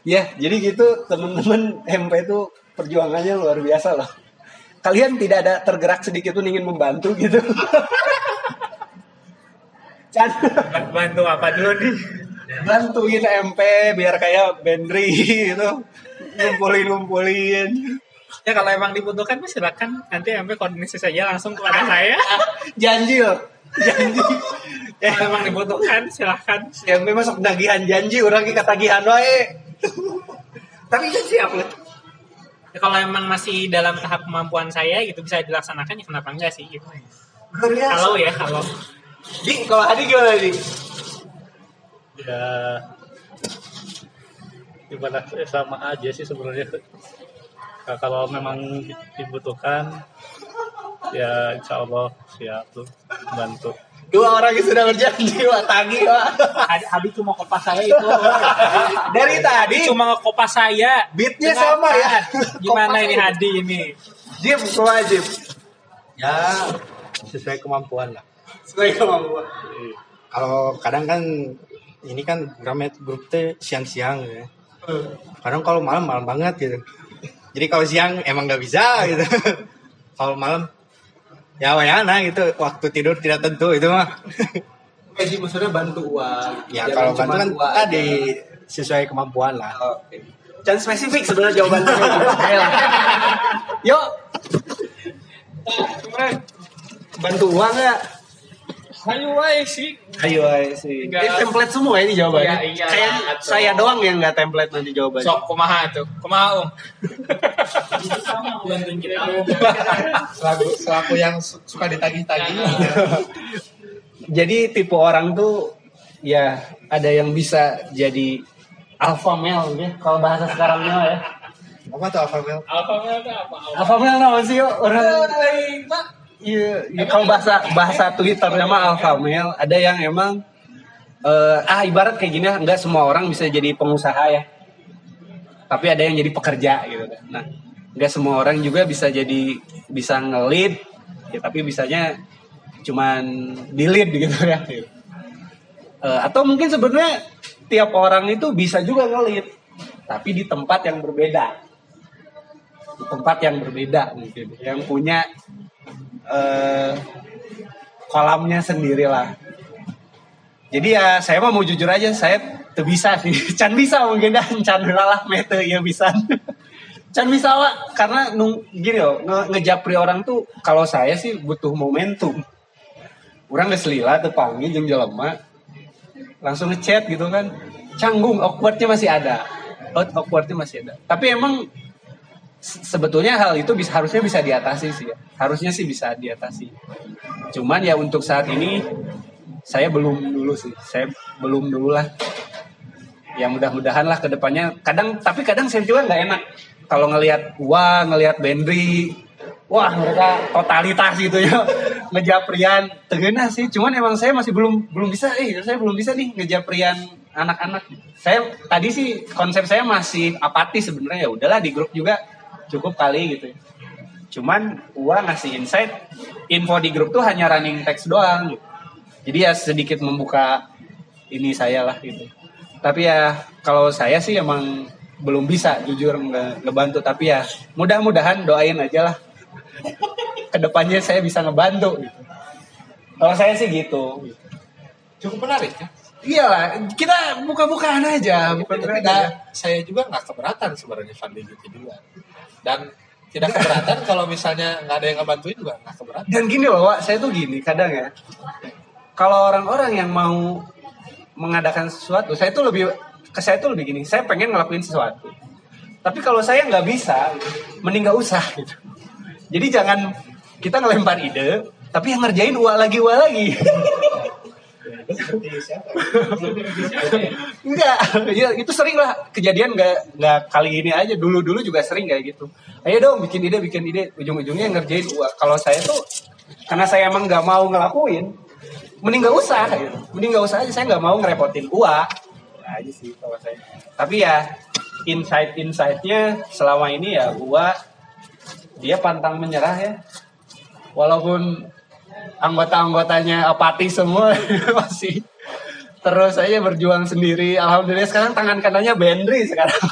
[SPEAKER 1] Ya, jadi gitu teman-teman MP itu perjuangannya luar biasa loh. Kalian tidak ada tergerak sedikit pun ingin membantu gitu. [laughs] Chan,
[SPEAKER 5] Bantu apa dulu nih?
[SPEAKER 1] bantuin MP biar kayak Bendri gitu. Ngumpulin-ngumpulin.
[SPEAKER 5] Ya kalau emang dibutuhkan silakan nanti MP koordinasi saja langsung kepada saya.
[SPEAKER 1] Janji loh. Janji. Eh,
[SPEAKER 5] Kalau [laughs] emang dibutuhkan silakan.
[SPEAKER 1] si MP masuk tagihan janji orang kita tagihan wae. Tapi kan siap loh.
[SPEAKER 5] Ya, kalau emang masih dalam tahap kemampuan saya gitu bisa dilaksanakan ya kenapa enggak sih gitu. Kalau ya kalau
[SPEAKER 1] Di, kalau Adi gimana nih?
[SPEAKER 4] ya eh, sama aja sih sebenarnya Ka- kalau memang dibutuhkan ya insya Allah siap tuh bantu
[SPEAKER 1] Dua orang yang sudah berjanji, wah tagi, wah.
[SPEAKER 3] Hadi, cuma kopas saya itu. [laughs]
[SPEAKER 1] Dari tadi,
[SPEAKER 5] cuma ngekopas saya.
[SPEAKER 1] beatnya sama ya.
[SPEAKER 5] Gimana ini Hadi ini?
[SPEAKER 1] Jim, wajib.
[SPEAKER 2] Ya sesuai kemampuan lah.
[SPEAKER 1] Sesuai kemampuan.
[SPEAKER 2] Kalau kadang kan ini kan programnya grup teh siang-siang ya. Kadang kalau malam malam banget gitu. Jadi kalau siang emang nggak bisa gitu. kalau malam ya wayana gitu. Waktu tidur tidak tentu itu mah.
[SPEAKER 1] Eh, Jim, maksudnya bantu uang.
[SPEAKER 2] ya kalau bantu kan
[SPEAKER 1] uang
[SPEAKER 2] tadi sesuai kemampuan lah.
[SPEAKER 1] Oke. Jangan spesifik sebenarnya jawabannya. Yuk. Bantu uang ya?
[SPEAKER 3] Ayo wae sih.
[SPEAKER 1] Ayo ayo sih. Eh, template semua ini jawabannya.
[SPEAKER 3] Iya, iya.
[SPEAKER 1] Kayak
[SPEAKER 3] Atuh.
[SPEAKER 1] saya doang yang nggak template nanti jawabannya.
[SPEAKER 3] Sok kumaha tuh. Kumaha Om?
[SPEAKER 5] Bantuin kita.
[SPEAKER 7] Selaku, selaku yang su- suka ditagih-tagih. [laughs]
[SPEAKER 1] Jadi tipe orang tuh ya ada yang bisa jadi alpha male ya kalau bahasa sekarangnya ya.
[SPEAKER 2] Apa tuh Alpha Male?
[SPEAKER 3] Alfamel itu apa?
[SPEAKER 1] Alpha male nama sih orang Iya, ya, kalau bahasa bahasa Twitter nama alpha male ada yang emang eh, ah ibarat kayak gini enggak semua orang bisa jadi pengusaha ya. Tapi ada yang jadi pekerja gitu kan. Nah, enggak semua orang juga bisa jadi bisa nge-lead ya tapi bisanya cuman di gitu ya. Eh, atau mungkin sebenarnya tiap orang itu bisa juga nge-lead tapi di tempat yang berbeda. Di tempat yang berbeda mungkin yang punya eh, kolamnya sendiri lah. Jadi ya saya mah mau jujur aja saya tuh bisa sih. [laughs] Can bisa mungkin dah can lah mete ya bisa. [laughs] can bisa Wak. karena nung, gini loh nge ngejapri orang tuh kalau saya sih butuh momentum. Orang ngeselila tuh panggil jeung jelema langsung ngechat gitu kan. Canggung awkwardnya masih ada. Out awkwardnya masih ada. Tapi emang sebetulnya hal itu bisa harusnya bisa diatasi sih ya. Harusnya sih bisa diatasi. Cuman ya untuk saat ini saya belum dulu sih. Saya belum dulu lah. Ya mudah-mudahan lah ke depannya. Kadang tapi kadang saya juga nggak enak kalau ngelihat gua, ngelihat Bendri, wah mereka totalitas gitu ya [laughs] ngejaprian tegena sih cuman emang saya masih belum belum bisa eh saya belum bisa nih ngejaprian anak-anak saya tadi sih konsep saya masih apatis sebenarnya ya udahlah di grup juga cukup kali gitu cuman gua ngasih insight info di grup tuh hanya running text doang gitu. jadi ya sedikit membuka ini saya lah gitu tapi ya kalau saya sih emang belum bisa jujur nge- ngebantu tapi ya mudah-mudahan doain aja lah [laughs] ke depannya saya bisa ngebantu gitu. Kalau saya sih gitu.
[SPEAKER 7] Cukup menarik ya.
[SPEAKER 1] Iyalah, kita buka-bukaan aja, bukan aja.
[SPEAKER 7] saya juga nggak keberatan sebenarnya Fadli gitu juga. Dan tidak keberatan kalau misalnya nggak ada yang ngebantuin juga nggak keberatan.
[SPEAKER 1] Dan gini loh, saya tuh gini kadang ya. Kalau orang-orang yang mau mengadakan sesuatu, saya tuh lebih ke saya tuh lebih gini. Saya pengen ngelakuin sesuatu. Tapi kalau saya nggak bisa, mending nggak usah gitu. Jadi jangan kita ngelempar ide, tapi yang ngerjain uang lagi uang lagi. [laughs] Enggak, ya itu sering lah kejadian nggak nggak kali ini aja dulu dulu juga sering kayak gitu. Ayo dong bikin ide bikin ide ujung-ujungnya ngerjain gua. Kalau saya tuh karena saya emang nggak mau ngelakuin, mending nggak usah, gitu. mending nggak usah aja. Saya nggak mau ngerepotin gua. Nah, aja sih kalau saya. Tapi ya insight insightnya selama ini ya gua dia pantang menyerah ya. Walaupun anggota-anggotanya apatis semua [laughs] masih terus aja berjuang sendiri. Alhamdulillah sekarang tangan kanannya Bendri sekarang. [laughs]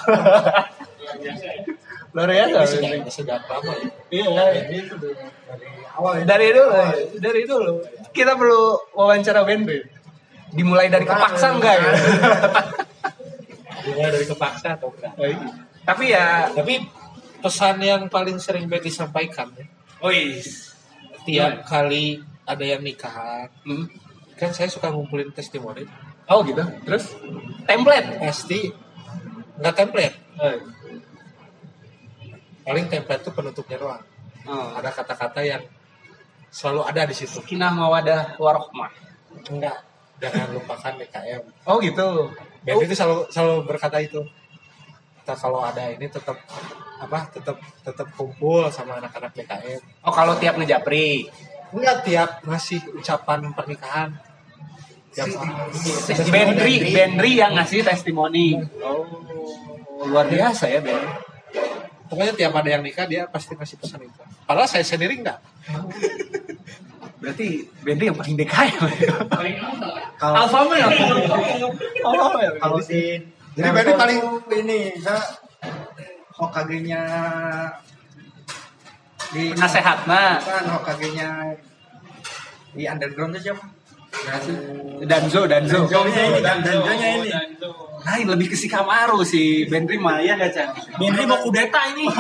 [SPEAKER 1] Luar biasa.
[SPEAKER 7] Sudah lama ya.
[SPEAKER 1] Iya, dari dulu, dari dulu. Kita perlu wawancara Bendri. Dimulai dari kepaksa enggak ya? [laughs]
[SPEAKER 7] Dimulai dari kepaksa atau enggak?
[SPEAKER 1] Tapi ya,
[SPEAKER 7] Tapi pesan yang paling sering Betty sampaikan ya,
[SPEAKER 1] oh
[SPEAKER 7] tiap kali ada yang nikahan,
[SPEAKER 1] Hmm.
[SPEAKER 7] kan saya suka ngumpulin testimoni.
[SPEAKER 1] Oh gitu. Terus template.
[SPEAKER 7] Pasti nggak template. Paling template itu penutupnya doang.
[SPEAKER 1] Oh.
[SPEAKER 7] Ada kata-kata yang selalu ada di situ.
[SPEAKER 1] Kinah mawadah warohmah.
[SPEAKER 7] Enggak, jangan lupakan DKM.
[SPEAKER 1] Oh gitu.
[SPEAKER 7] Betty itu selalu selalu berkata itu. Kita kalau ada ini tetap apa? Tetap tetap kumpul sama anak-anak DKM.
[SPEAKER 1] Oh kalau tiap ngejapri.
[SPEAKER 7] Enggak tiap ngasih ucapan pernikahan. Tiap
[SPEAKER 1] Bendri, Bendri yang ngasih testimoni. Oh, luar biasa ya Bendri.
[SPEAKER 7] Pokoknya tiap ada yang nikah dia pasti ngasih pesan itu. Padahal saya sendiri enggak.
[SPEAKER 1] Berarti Bendri yang paling DKM.
[SPEAKER 2] Kalau
[SPEAKER 1] Alfa male. Alfa male.
[SPEAKER 2] kalau si jadi berarti paling ini saya Hokage-nya di
[SPEAKER 1] Penasehatna
[SPEAKER 2] kan Hokage-nya di underground itu siapa? Nggak sih?
[SPEAKER 1] Danzo, Danzo.
[SPEAKER 2] Danjo-nya ini, dan Danjo-nya ini.
[SPEAKER 1] Lain lebih ke si Kamaru si Bendri mah ya gak Chan?
[SPEAKER 5] Bendri mau kudeta ini. [laughs]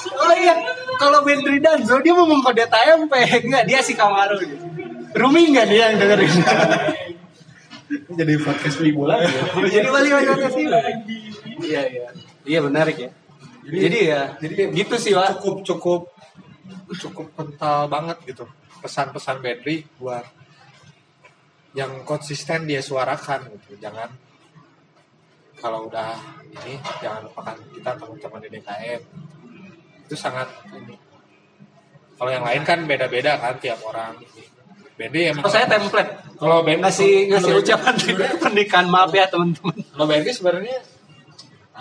[SPEAKER 1] Oh iya, kalau Bendri Danzo dia mau mengkode TMP, enggak dia si Kamaru. Rumi enggak dia yang dengerin?
[SPEAKER 2] Jadi podcast ibu lagi.
[SPEAKER 1] Jadi balik lagi ke sini. Iya iya. Iya menarik ya. Jadi, ya, jadi gitu sih Pak.
[SPEAKER 7] Cukup cukup cukup kental banget gitu. Pesan-pesan Bedri buat yang konsisten dia suarakan gitu. Jangan kalau udah ini jangan lupakan kita teman-teman di DKM. Itu sangat ini. Kalau yang lain kan beda-beda kan tiap orang. Bedri emang
[SPEAKER 1] Kalau saya template
[SPEAKER 7] kalau Bedri
[SPEAKER 1] ngasih ngasih ucapan [laughs] pernikahan maaf ya teman-teman.
[SPEAKER 7] Kalau Bedri sebenarnya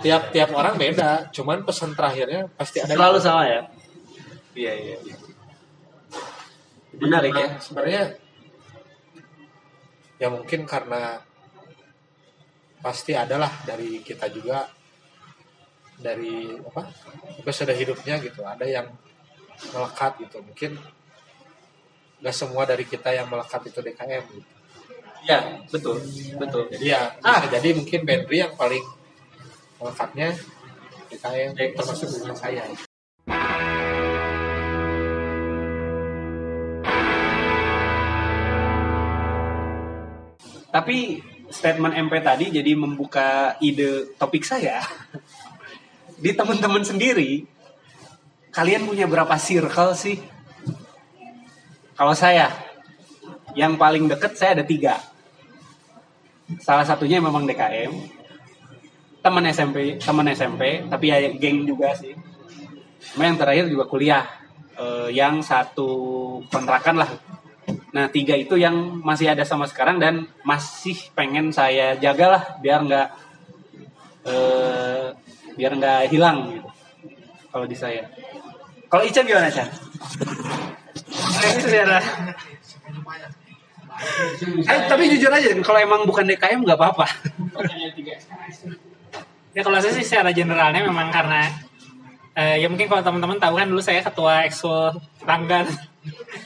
[SPEAKER 7] tiap tiap orang beda, cuman pesan terakhirnya pasti ada
[SPEAKER 1] Selalu sama ya. Iya iya. iya. Menarik ya.
[SPEAKER 7] Sebenarnya ya mungkin karena pasti adalah dari kita juga dari apa episode hidupnya gitu ada yang melekat gitu mungkin nggak semua dari kita yang melekat itu DKM gitu.
[SPEAKER 1] Iya betul betul.
[SPEAKER 7] jadi ya
[SPEAKER 1] Ah.
[SPEAKER 7] jadi mungkin Benri yang paling melekatnya DKM termasuk dengan saya
[SPEAKER 1] Tapi statement MP tadi jadi membuka ide topik saya. [laughs] Di teman-teman sendiri, kalian punya berapa circle sih? Kalau saya, yang paling deket saya ada tiga. Salah satunya memang DKM, teman SMP, teman SMP, tapi ya geng juga sih. Cuma yang terakhir juga kuliah, Eh, yang satu kontrakan lah Nah tiga itu yang masih ada sama sekarang dan masih pengen saya jagalah biar nggak eh, biar nggak hilang gitu. Kalau di saya. Kalau Ica gimana Ica? Eh, tapi jujur aja, kalau emang bukan DKM nggak apa-apa.
[SPEAKER 5] Ya kalau saya sih secara generalnya memang karena eh, ya mungkin kalau teman-teman tahu kan dulu saya ketua ekskul Langgar.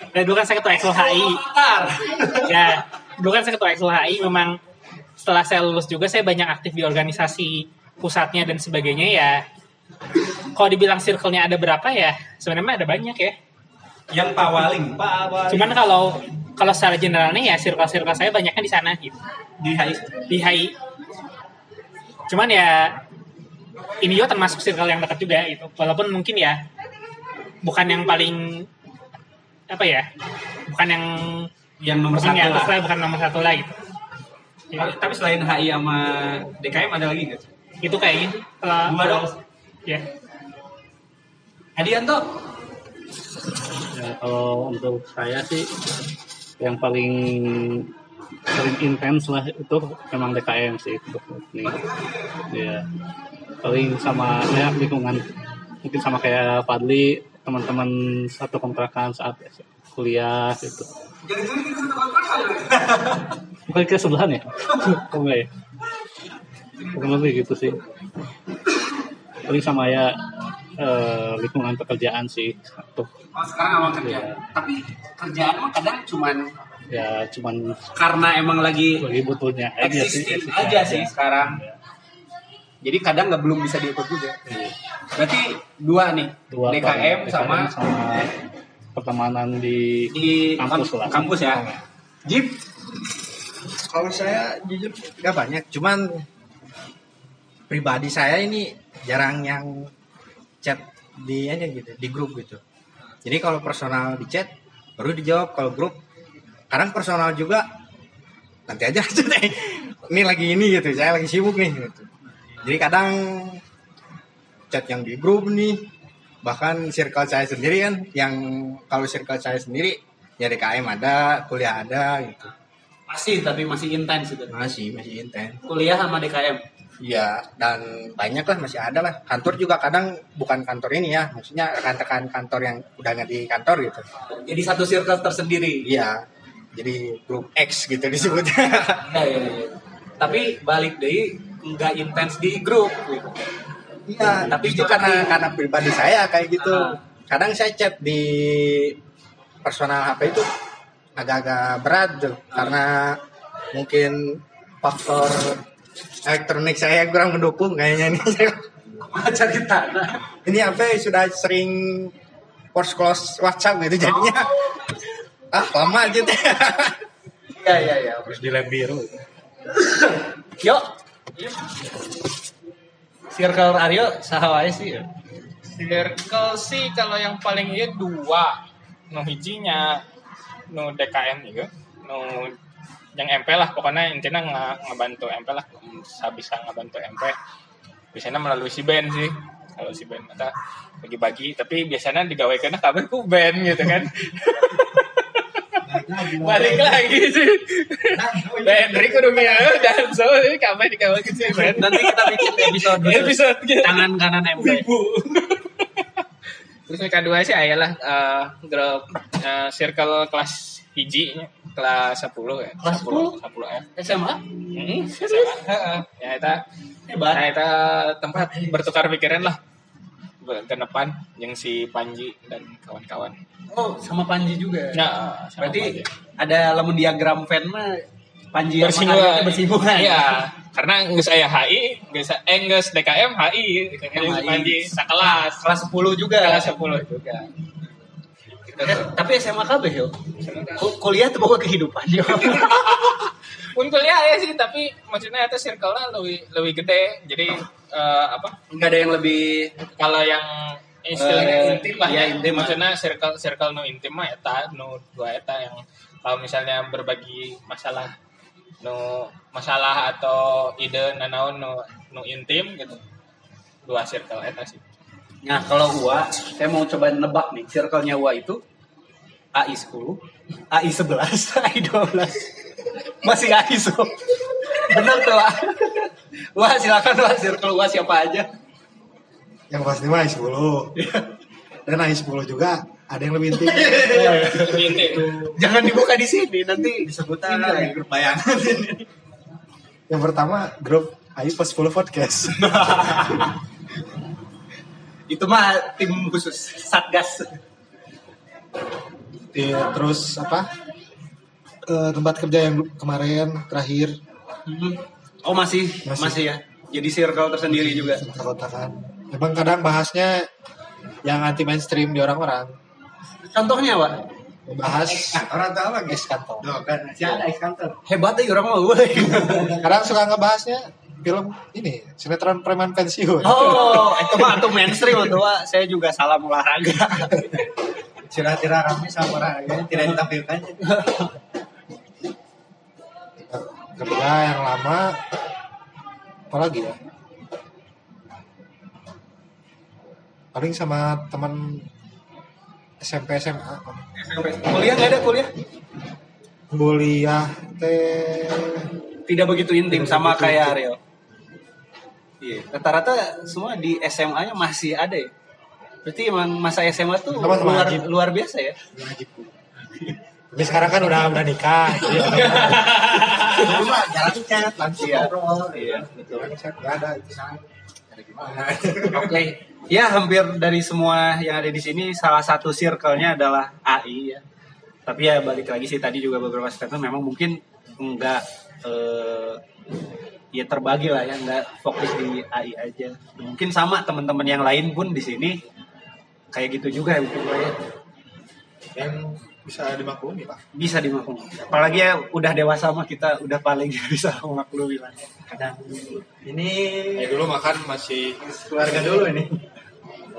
[SPEAKER 5] Dan [laughs] dulu kan saya ketua ekskul HI. Ya, dulu kan saya ketua ekskul HI memang setelah saya lulus juga saya banyak aktif di organisasi pusatnya dan sebagainya ya. Kalau dibilang circle-nya ada berapa ya, sebenarnya ada banyak ya.
[SPEAKER 1] Yang pawaling, pawaling.
[SPEAKER 5] Cuman kalau kalau secara generalnya ya circle-circle saya banyaknya di sana gitu.
[SPEAKER 1] di HI.
[SPEAKER 5] Di HI. Cuman ya ini juga termasuk circle yang dekat juga gitu. Walaupun mungkin ya bukan yang paling apa ya? Bukan yang
[SPEAKER 1] yang nomor
[SPEAKER 5] bukan
[SPEAKER 1] satu
[SPEAKER 5] yang
[SPEAKER 1] lah.
[SPEAKER 5] bukan nomor satu lah gitu. Ya,
[SPEAKER 1] Tapi- selain HI sama DKM ada lagi nggak?
[SPEAKER 5] itu kayaknya kalau
[SPEAKER 1] Dua dong.
[SPEAKER 5] ya
[SPEAKER 1] Hadianto?
[SPEAKER 4] Ya, kalau untuk saya sih yang paling paling intens lah itu memang DKM sih untuk ini. Ya paling sama ya lingkungan. Mungkin sama kayak Fadli teman-teman satu kontrakan saat kuliah gitu. Bukan ke sebelahan ya? Enggak ya? Kurang lebih gitu sih. Paling sama ya eh, lingkungan pekerjaan sih satu.
[SPEAKER 1] Oh, sekarang awal kerja.
[SPEAKER 4] Iya.
[SPEAKER 1] Tapi kerjaan mah kadang cuman
[SPEAKER 4] ya cuman
[SPEAKER 1] karena emang lagi
[SPEAKER 4] lagi butuhnya aja sih
[SPEAKER 1] existing aja sih sekarang. Jadi kadang nggak belum bisa diukur juga. Berarti dua nih,
[SPEAKER 4] Dua
[SPEAKER 1] DKM
[SPEAKER 4] tahun.
[SPEAKER 1] sama
[SPEAKER 4] DKM sama pertemanan di
[SPEAKER 1] di
[SPEAKER 4] kampus lah.
[SPEAKER 1] kampus ya. Jeep,
[SPEAKER 2] Kalau saya jujur nggak banyak, cuman pribadi saya ini jarang yang chat di aja gitu, di grup gitu. Jadi kalau personal di chat baru dijawab kalau grup. Kadang personal juga nanti aja [laughs] ini lagi ini gitu, saya lagi sibuk nih gitu. Jadi kadang chat yang di grup nih bahkan circle saya sendiri kan yang kalau circle saya sendiri ya DKM ada, kuliah ada gitu.
[SPEAKER 1] masih tapi masih intens itu.
[SPEAKER 2] Masih, masih intens.
[SPEAKER 1] Kuliah sama DKM.
[SPEAKER 2] Iya, dan banyak lah masih ada lah. Kantor juga kadang bukan kantor ini ya, maksudnya rekan-rekan kantor yang udah nggak di kantor gitu.
[SPEAKER 1] Jadi satu circle tersendiri.
[SPEAKER 2] Iya, jadi grup X gitu disebutnya.
[SPEAKER 1] Iya, iya, iya. Tapi balik deh nggak intens di grup gitu.
[SPEAKER 2] Iya, tapi itu karena karena pribadi saya kayak gitu. Kadang saya chat di personal HP itu agak-agak berat tuh, karena mungkin faktor elektronik saya kurang mendukung kayaknya nih.
[SPEAKER 1] cari tanah.
[SPEAKER 2] ini apa sudah sering force close WhatsApp gitu jadinya ah lama gitu
[SPEAKER 1] Iya iya iya.
[SPEAKER 6] Terus di lab biru.
[SPEAKER 1] Yuk. Circle Aryo saha wae sih.
[SPEAKER 3] Circle sih kalau yang paling iya dua. Nu hijinya nu DKM juga. Nu yang MP lah pokoknya intinya nggak ngebantu MP lah bisa bisa ngebantu MP biasanya melalui si band sih kalau si band kita bagi-bagi tapi biasanya digawekan kabeh ku band gitu kan [laughs] balik lagi sih dari kudu ngieu dan so ini kabeh digawekan si band
[SPEAKER 1] Nanti kita bikin episode
[SPEAKER 3] episode gitu
[SPEAKER 1] tangan kanan MP.
[SPEAKER 3] Terus yang kedua sih ayalah eh, grup eh, circle kelas hiji kelas 10 ya.
[SPEAKER 1] Kelas
[SPEAKER 3] 10 10 ya.
[SPEAKER 1] SMA?
[SPEAKER 3] Heeh, SMA. Heeh. Ya
[SPEAKER 1] Hebat.
[SPEAKER 3] nah, eta tempat bertukar pikiran lah. Ke depan yang si Panji dan kawan-kawan.
[SPEAKER 1] Oh, sama Panji juga.
[SPEAKER 3] Nah, sama
[SPEAKER 1] Berarti
[SPEAKER 3] Panji.
[SPEAKER 1] ada lemon diagram fan mah Panji
[SPEAKER 3] bersinggungan.
[SPEAKER 1] Bersinggungan.
[SPEAKER 3] Iya. Karena nggak saya HI, nggak saya eh nggak DKM HI,
[SPEAKER 1] DKM.
[SPEAKER 3] Panji sekelas,
[SPEAKER 1] Kelas 10 juga.
[SPEAKER 3] kelas 10 juga.
[SPEAKER 1] Eh, tapi SMA KB yo. Ku- Kuliah tuh pokoknya kehidupan yo. [laughs]
[SPEAKER 3] pun kuliah ya sih tapi maksudnya itu circle-nya lebih lebih gede jadi eh, apa
[SPEAKER 1] Enggak ada yang lebih
[SPEAKER 3] kalau yang istilahnya
[SPEAKER 1] Eh,
[SPEAKER 3] intim lah
[SPEAKER 1] iya,
[SPEAKER 3] ya
[SPEAKER 1] intim
[SPEAKER 3] maksudnya circle circle no intim mah eta no dua eta yang kalau misalnya berbagi masalah no masalah atau ide nanaon no no intim gitu dua circle eta sih
[SPEAKER 1] Nah, kalau UA, saya mau coba nebak nih, circle-nya UA itu AI 10, AI 11, AI 12. Masih AI so. Bener tuh. Wah, silakan Wak, circle UA siapa aja.
[SPEAKER 8] Yang pasti mah I10. Dan I10 juga ada yang lebih intim.
[SPEAKER 3] lebih intim
[SPEAKER 1] Jangan dibuka di sini, nanti
[SPEAKER 2] disebutkan lagi. grup bayangan
[SPEAKER 8] yang pertama grup I pas 10 podcast. [laughs]
[SPEAKER 1] itu mah tim khusus Satgas.
[SPEAKER 8] Iya, terus apa? Eh, tempat kerja yang kemarin terakhir
[SPEAKER 1] Oh, masih,
[SPEAKER 8] Masih.
[SPEAKER 1] masih, ya. Jadi circle tersendiri juga.
[SPEAKER 8] kotak-kotakan. Emang kadang bahasnya yang anti mainstream di orang-orang.
[SPEAKER 1] Contohnya, Wak.
[SPEAKER 8] Membahas
[SPEAKER 2] orang tahu lagi
[SPEAKER 8] es kantor.
[SPEAKER 2] Kan si ada ex kantor
[SPEAKER 1] Hebat ya orang mah, woi. [laughs]
[SPEAKER 8] Kadang suka ngebahasnya film ini sinetron preman pensiun.
[SPEAKER 1] Oh, itu mah tuh mainstream tuh, Wak. Saya juga salam olahraga.
[SPEAKER 2] tidak ramai sama orang ini tidak ditampilkan
[SPEAKER 8] Kerja yang lama apalagi ya? Paling sama teman SMP SMA.
[SPEAKER 1] kuliah nggak ada kuliah?
[SPEAKER 8] Kuliah teh
[SPEAKER 1] Tidak begitu intim sama
[SPEAKER 8] begitu
[SPEAKER 1] kayak. Ariel. Iya, rata-rata semua di SMA-nya masih ada ya. Berarti emang masa SMA tuh
[SPEAKER 8] Sama-sama
[SPEAKER 1] luar, luar biasa ya.
[SPEAKER 8] Tapi sekarang kan udah udah nikah. [laughs] Jadi
[SPEAKER 2] Dulu mah jalan chat, langsung
[SPEAKER 1] Iya.
[SPEAKER 2] ngobrol.
[SPEAKER 1] Iya, betul.
[SPEAKER 2] Chat nggak ada itu
[SPEAKER 1] Oke, ya hampir dari semua yang ada di sini salah satu circle-nya adalah AI ya. Tapi ya balik lagi sih tadi juga beberapa statement memang mungkin enggak eh, ya terbagi lah ya, enggak fokus di AI aja. Mungkin sama teman-teman yang lain pun di sini kayak gitu juga ya mungkin ya.
[SPEAKER 8] yang bisa dimaklumi pak.
[SPEAKER 1] bisa dimaklumi. Apalagi ya udah dewasa mah kita udah paling [laughs] bisa memaklumi lah.
[SPEAKER 2] Kadang ini
[SPEAKER 7] Ya dulu makan masih
[SPEAKER 1] Keluarga dulu ini.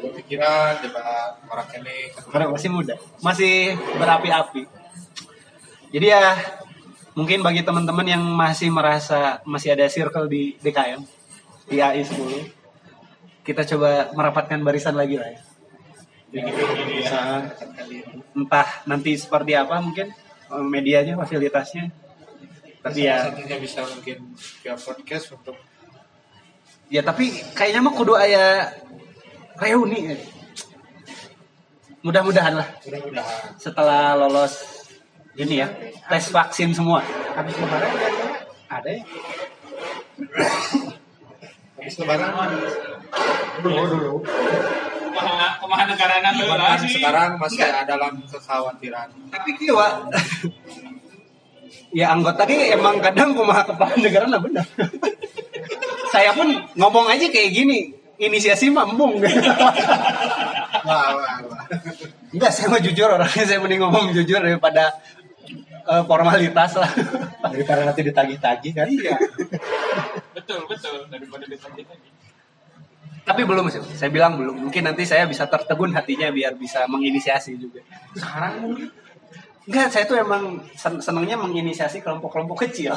[SPEAKER 7] pikiran coba orang ini
[SPEAKER 1] Karena masih muda, masih berapi-api. Jadi ya mungkin bagi teman-teman yang masih merasa masih ada circle di DKM di AI 10 kita coba merapatkan barisan lagi lah ya. Entah nanti seperti apa mungkin eh, medianya, fasilitasnya. Tapi ya,
[SPEAKER 7] satunya bisa mungkin via podcast untuk
[SPEAKER 1] ya tapi kayaknya mah kudu aya reuni. ya. Mudah-mudahan lah
[SPEAKER 7] mudah-mudahan
[SPEAKER 1] setelah lolos ini ya tes vaksin semua.
[SPEAKER 2] habis lebaran ada ya?
[SPEAKER 7] habis lebaran
[SPEAKER 2] Dulu dulu.
[SPEAKER 3] Kumaha negara
[SPEAKER 7] kan
[SPEAKER 3] sih.
[SPEAKER 7] sekarang masih ada dalam kekhawatiran
[SPEAKER 1] Tapi kieu ya anggota ki emang kadang kumaha kepala negara nah benar. Saya pun ngomong aja kayak gini, inisiasi mah embung.
[SPEAKER 2] Wah, wah, wah.
[SPEAKER 1] Enggak, saya mau jujur orangnya saya mending ngomong jujur daripada eh, formalitas lah.
[SPEAKER 2] Daripada nanti ditagih-tagih kan?
[SPEAKER 1] Iya. [laughs]
[SPEAKER 3] Betul, betul daripada ditagih tadi.
[SPEAKER 1] Tapi belum sih, saya bilang belum. Mungkin nanti saya bisa tertegun hatinya biar bisa menginisiasi juga.
[SPEAKER 2] Sekarang mungkin
[SPEAKER 1] Enggak, saya tuh emang sen- senangnya menginisiasi kelompok-kelompok kecil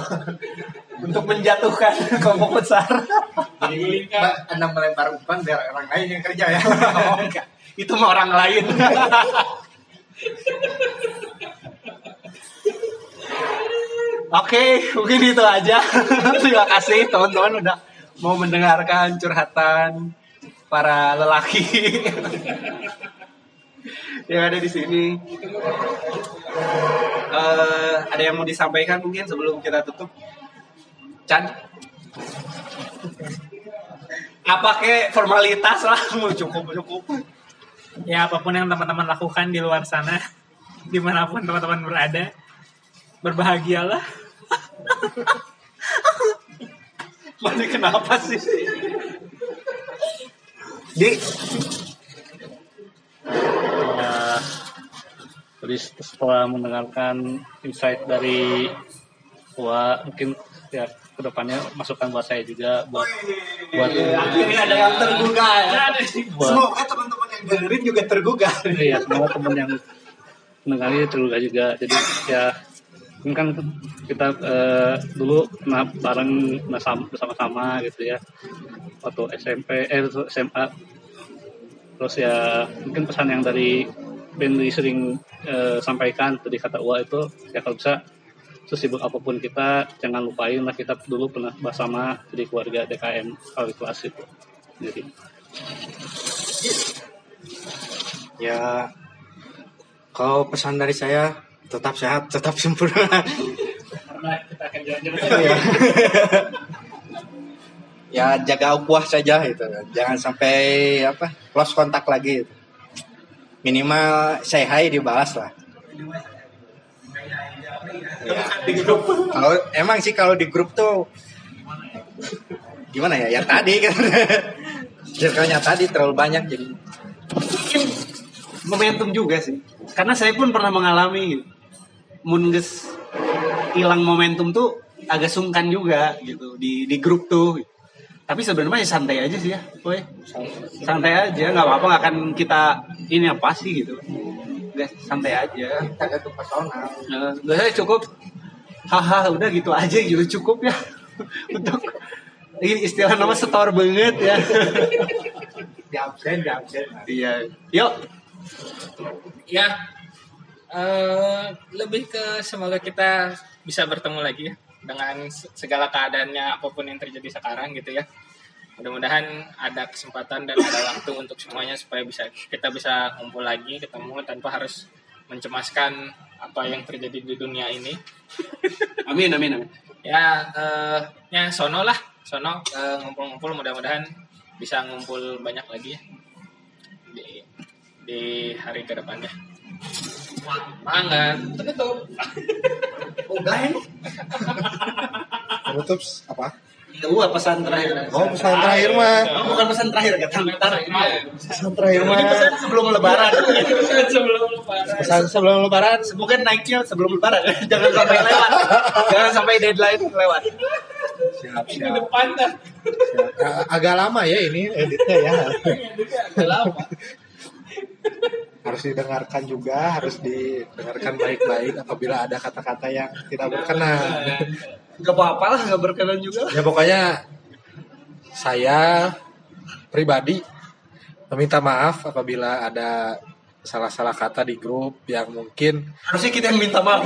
[SPEAKER 1] [laughs] untuk menjatuhkan [laughs] kelompok besar.
[SPEAKER 2] jadi [laughs] Mbak, Anda melempar umpan biar orang lain yang kerja ya.
[SPEAKER 1] Oh, enggak. Itu mah orang lain. Oke, mungkin itu aja. Terima kasih teman-teman udah mau mendengarkan curhatan para lelaki yang ada di sini. Eh, ada yang mau disampaikan mungkin sebelum kita tutup? Chan? Apa ke formalitas lah, mau cukup cukup.
[SPEAKER 5] Ya apa pun yang teman-teman lakukan di luar sana, [laughs] di mana pun teman-teman berada, berbahagialah. [laughs]
[SPEAKER 1] Mana kenapa sih? Di.
[SPEAKER 4] Ya, jadi setelah mendengarkan insight dari Wah, mungkin ya ke depannya masukan buat saya juga buat buat
[SPEAKER 1] akhirnya ada yang tergugah ya.
[SPEAKER 4] buat
[SPEAKER 1] Semoga teman-teman yang dengerin juga tergugah.
[SPEAKER 4] ya semoga teman yang mendengar ini tergugah juga. Jadi ya ini kan kita eh, dulu pernah bareng bersama-sama gitu ya waktu SMP eh SMA terus ya mungkin pesan yang dari Bendy sering eh, sampaikan tadi kata Ua itu ya kalau bisa sesibuk apa pun kita jangan lupain lah kita dulu pernah bersama jadi keluarga DKM kali kelas itu jadi
[SPEAKER 2] Ya, kalau pesan dari saya tetap sehat, tetap sempurna.
[SPEAKER 5] Karena kita akan jalan-jalan.
[SPEAKER 2] Ya. jaga ukuah saja itu, jangan sampai apa close kontak lagi. gitu. Minimal say hi dibalas lah. Ya. Kalau emang sih kalau di grup tuh gimana ya? Ya tadi kan. Circle-nya tadi terlalu banyak jadi
[SPEAKER 1] Mungkin momentum juga sih. Karena saya pun pernah mengalami gitu. Mun geus hilang momentum tuh agak sungkan juga gitu di di grup tuh. Tapi sebenarnya ya santai aja sih ya, boy. Santai aja, nggak apa-apa nggak akan kita ini apa sih gitu. Guys, santai aja.
[SPEAKER 2] tergantung personal.
[SPEAKER 1] Nah, biasanya cukup haha udah gitu aja gitu cukup ya [laughs] untuk ini istilah nama setor banget ya [laughs]
[SPEAKER 2] Di absen, di absen.
[SPEAKER 1] iya yuk
[SPEAKER 3] Ya, eh, lebih ke semoga kita bisa bertemu lagi ya dengan se- segala keadaannya apa pun yang terjadi sekarang gitu ya. mudah-mudahan ada kesempatan dan ada waktu untuk semuanya supaya bisa kita bisa ngumpul lagi ketemu tanpa harus mencemaskan apa yang terjadi di dunia ini
[SPEAKER 1] Amin amin amin.
[SPEAKER 3] ya eh, ya sono lah sono eh, ngumpul-ngumpul mudah-mudahan bisa ngumpul banyak lagi ya di di hari ke depannya Mangga tutup
[SPEAKER 7] Penutup [laughs] apa?
[SPEAKER 1] Iya, pesan terakhir.
[SPEAKER 7] Oh, pesan terakhir mah.
[SPEAKER 1] Oh, bukan pesan terakhir kata bentar.
[SPEAKER 7] Pesan terakhir mah.
[SPEAKER 1] Ini pesan sebelum lebaran. [laughs]
[SPEAKER 3] sebelum lebaran
[SPEAKER 7] Pesan sebelum lebaran.
[SPEAKER 1] Semoga naiknya sebelum lebaran. [laughs] Jangan sampai lewat. Jangan sampai deadline lewat.
[SPEAKER 7] Siap,
[SPEAKER 3] di
[SPEAKER 7] siap.
[SPEAKER 3] depan dah
[SPEAKER 7] Agak lama ya ini editnya ya.
[SPEAKER 3] lama
[SPEAKER 7] Harus didengarkan juga, harus didengarkan baik-baik apabila ada kata-kata yang tidak berkenan.
[SPEAKER 1] Gak apa-apa lah, gak berkenan juga.
[SPEAKER 7] Ya pokoknya saya pribadi meminta maaf apabila ada salah-salah kata di grup yang mungkin
[SPEAKER 1] Harusnya kita yang minta maaf.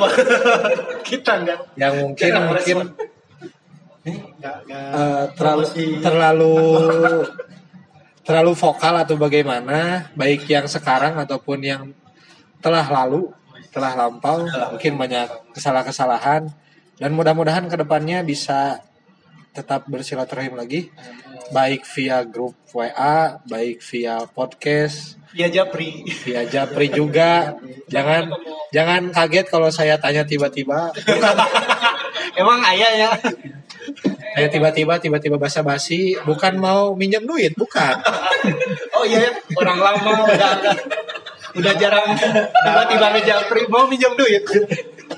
[SPEAKER 1] [laughs] kita enggak.
[SPEAKER 7] yang mungkin
[SPEAKER 1] Jangan
[SPEAKER 7] mungkin eh, terlalu terlalu [laughs] terlalu vokal atau bagaimana baik yang sekarang ataupun yang telah lalu telah lampau mungkin banyak kesalahan-kesalahan dan mudah-mudahan ke depannya bisa tetap bersilaturahim lagi baik via grup WA baik via podcast
[SPEAKER 1] Via Japri.
[SPEAKER 7] via Japri juga jangan jangan kaget kalau saya tanya tiba-tiba [laughs]
[SPEAKER 1] Emang ayah ya?
[SPEAKER 7] Saya tiba-tiba tiba-tiba basa-basi bukan mau minjem duit bukan [laughs]
[SPEAKER 1] Oh iya, ya. orang lama udah udah jarang tiba-tiba ke Japri mau minjem duit.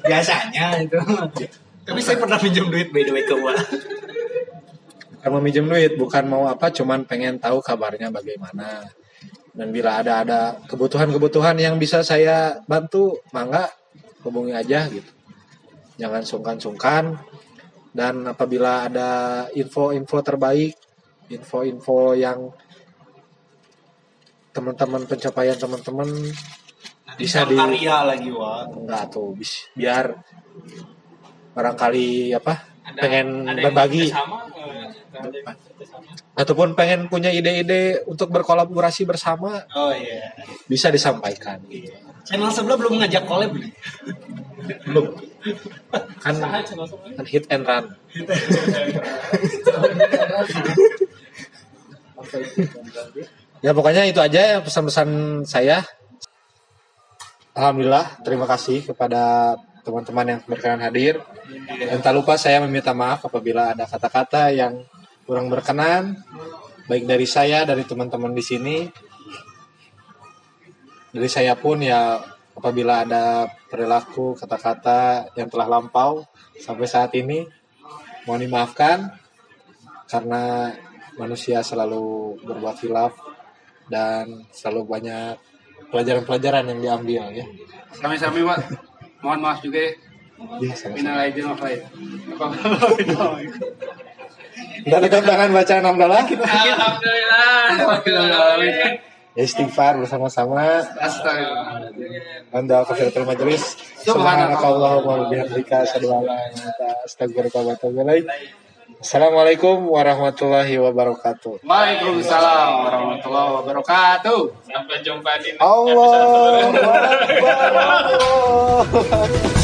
[SPEAKER 1] Biasanya itu. Tapi saya pernah minjem duit by the way ke Wak.
[SPEAKER 7] bukan mau minjem duit bukan mau apa cuman pengen tahu kabarnya bagaimana dan bila ada ada kebutuhan-kebutuhan yang bisa saya bantu mangga hubungi aja gitu jangan sungkan-sungkan dan apabila ada info-info terbaik info-info yang teman-teman pencapaian teman-teman bisa di
[SPEAKER 1] karya lagi Wak.
[SPEAKER 7] enggak tuh bis- biar barangkali apa
[SPEAKER 3] Ada-
[SPEAKER 7] pengen
[SPEAKER 3] ada
[SPEAKER 7] berbagi
[SPEAKER 3] ada yang.
[SPEAKER 7] Ataupun pengen punya ide-ide untuk berkolaborasi bersama
[SPEAKER 1] Oh iya.
[SPEAKER 7] bisa disampaikan gitu.
[SPEAKER 1] Channel sebelah belum ngajak collab nih.
[SPEAKER 7] belum. Kan, kan hit and run. Ya pokoknya itu aja ya pesan-pesan saya. Alhamdulillah terima kasih kepada teman-teman yang berkenan hadir. Dan tak lupa saya meminta maaf apabila ada kata-kata yang kurang berkenan baik dari saya dari teman-teman di sini dari saya pun ya apabila ada perilaku kata-kata yang telah lampau sampai saat ini mohon dimaafkan karena manusia selalu berbuat hilaf dan selalu banyak pelajaran-pelajaran yang diambil ya.
[SPEAKER 1] Sami-sami Pak. Mohon maaf juga ya.
[SPEAKER 7] Ya.
[SPEAKER 1] Minal aidin wal faizin. [laughs]
[SPEAKER 7] Dan tetap tangan bacaan hamdalah.
[SPEAKER 3] Alhamdulillah. Alhamdulillah.
[SPEAKER 7] Ya, istighfar bersama-sama.
[SPEAKER 1] Astagfirullah.
[SPEAKER 7] Anda kafiratul majelis. Subhanakallahumma wa bihamdika asyhadu an la ilaha illa anta astaghfiruka wa atubu ilaik. Assalamualaikum warahmatullahi wabarakatuh.
[SPEAKER 1] Waalaikumsalam warahmatullahi wabarakatuh.
[SPEAKER 3] Sampai jumpa di
[SPEAKER 7] Allah. Allah. [laughs] [laughs]